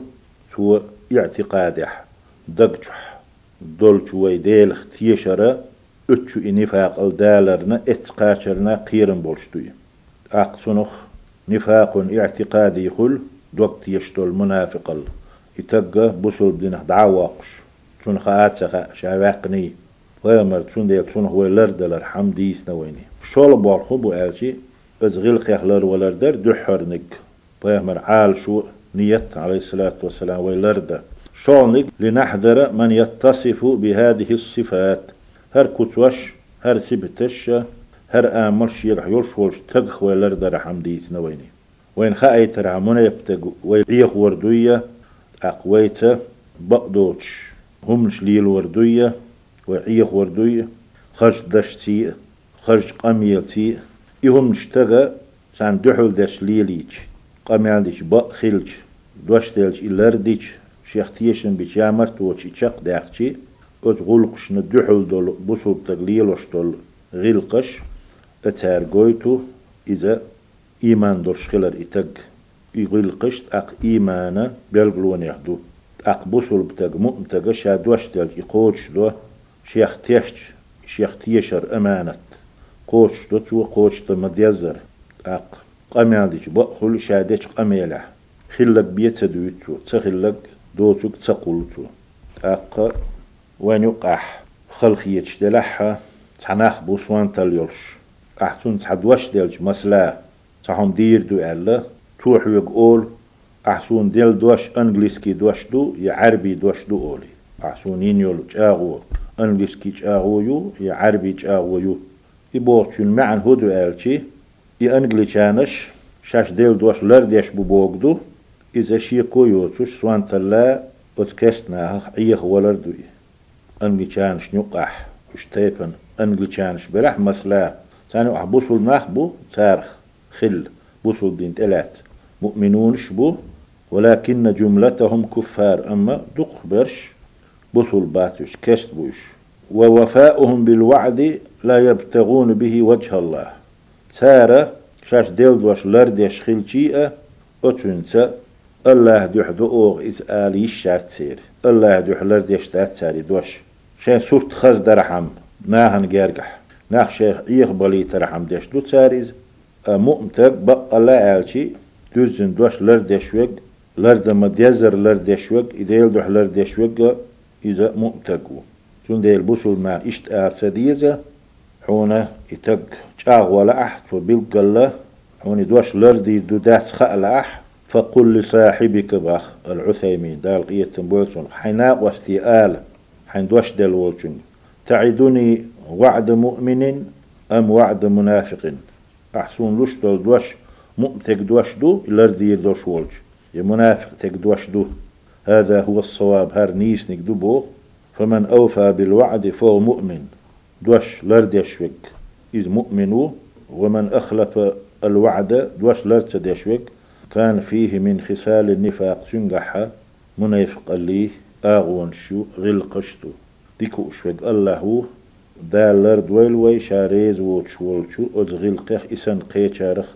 تو اعتقاد أح. دقجح دولش ويديل اختيشرة اتشو نفاق الدالرنا اتقاشرنا قيرن بولشتوي. أقصنخ نفاق اعتقادي خل دوقت يشتو المنافق يتقى بوصل بدينه دعواقش تون خااتسخا شاواقني ويمر تون ديل تون هو لردلر حمديس نويني شول بول خبو آلشي أز غيل قيخلر ولردر دحرنك ويمر عال شو نيت عليه الصلاة والسلام ويلرد شونك لنحذر من يتصف بهذه الصفات. هر كتوش هر سبتش هر آمر شيرح يلش ولش تقخ ويلردر حمديس نويني وين خايت رعمنا يبتق ويعيخ وردوية أقويت بقدوش هم شليل وردوية وعيخ وردوية. خرج دشتي خرج قميلتي. إهم نشتغى سان دحل دش ليليش قميل ديش بق خلج دوش ديلش إلرديش شيخ تيشن بيش يامر توچي چق داقچي أز غلقش ندحل دول بصوب تقليل وشتول غلقش أتار قويتو. إذا إيمان درش خلر إتق. يغلقش أق إيمانا بيلقلون يهدو. أق بصول بتق مؤمتق شادوش دل يقوش دو شيخ تيشش شيخ تيشر أمانت. قوش دو تو قوش دو مديزر أق قمياليش بأخل شادش قميلح خلق بيت دويتو تخلق دوتوك تقولتو أق وين يقح خلقيتش دلحها تعناخ بوسوان تليولش. أحسن تحدوش دلج مسلا تحهم دير دو ألا. توح يقول أحسن دل دوش أنجليسكي دوش دو يا عربي دوش دو أولي. أحسن ينيول جاغو أنجليسكي جاغو يو يا عربي جاغو يو. يبوغتون معن هدو ألتي يا أنجليشانش شاش دل دوش لرديش ببوغدو إذا شيكو يوتوش سوان تلا أتكستنا عيه ولردو أنجليشانش نقح اشتيفن أنجليشانش بلح مسلا تاني أحبوصل ناخبو تارخ خل بوصل دين تلات. مؤمنون شبو ولكن جملتهم كفار. أما دق برش بوصل باتش كشت بوش. ووفاؤهم بالوعد لا يبتغون به وجه الله. تارة شاش ديل دوش لرديش خلشيئة أتنسى الله دوح دوغ إز آلي الشات سير. الله دوح لرديش تات ساري دوش. شان سورت خز درحم ناهن جارجح ناخ شيخ يقبلي ترحم ديش دو تساريز مؤمتك بقى لا آلشي. دوزن دوش لر ديشوك لر دما ديزر لر ديشوك إديل دوح لر ديشوك إذا مؤمتكو تون ديل بوصل مع إشت آلسا ديزا حونا يتق جاغ ولا أح فبيلقلا حوني دوش لردي دو دات خأل أح فقل لصاحبك باخ العثيمين دال قية بولسون حيناء واستيآل حين دوش دل ولشن تعدني وعد مؤمن أم وعد منافق أحسون لش دول دوش مؤمن دوش دو لردي دوش ولش يا منافق دو. هذا هو الصواب هر نيس نكدبو فمن أوفى بالوعد فهو مؤمن. دوش لرد يشوك إذ مؤمن ومن أخلف الوعد دوش لرد يشوك كان فيه من خسال النفاق سنجحة منافق اللي آغون شو غل قشتو ديكو شوك الله دالر دويلوي شاريز وتشولشو أزغل قيخ إسان قيتشارخ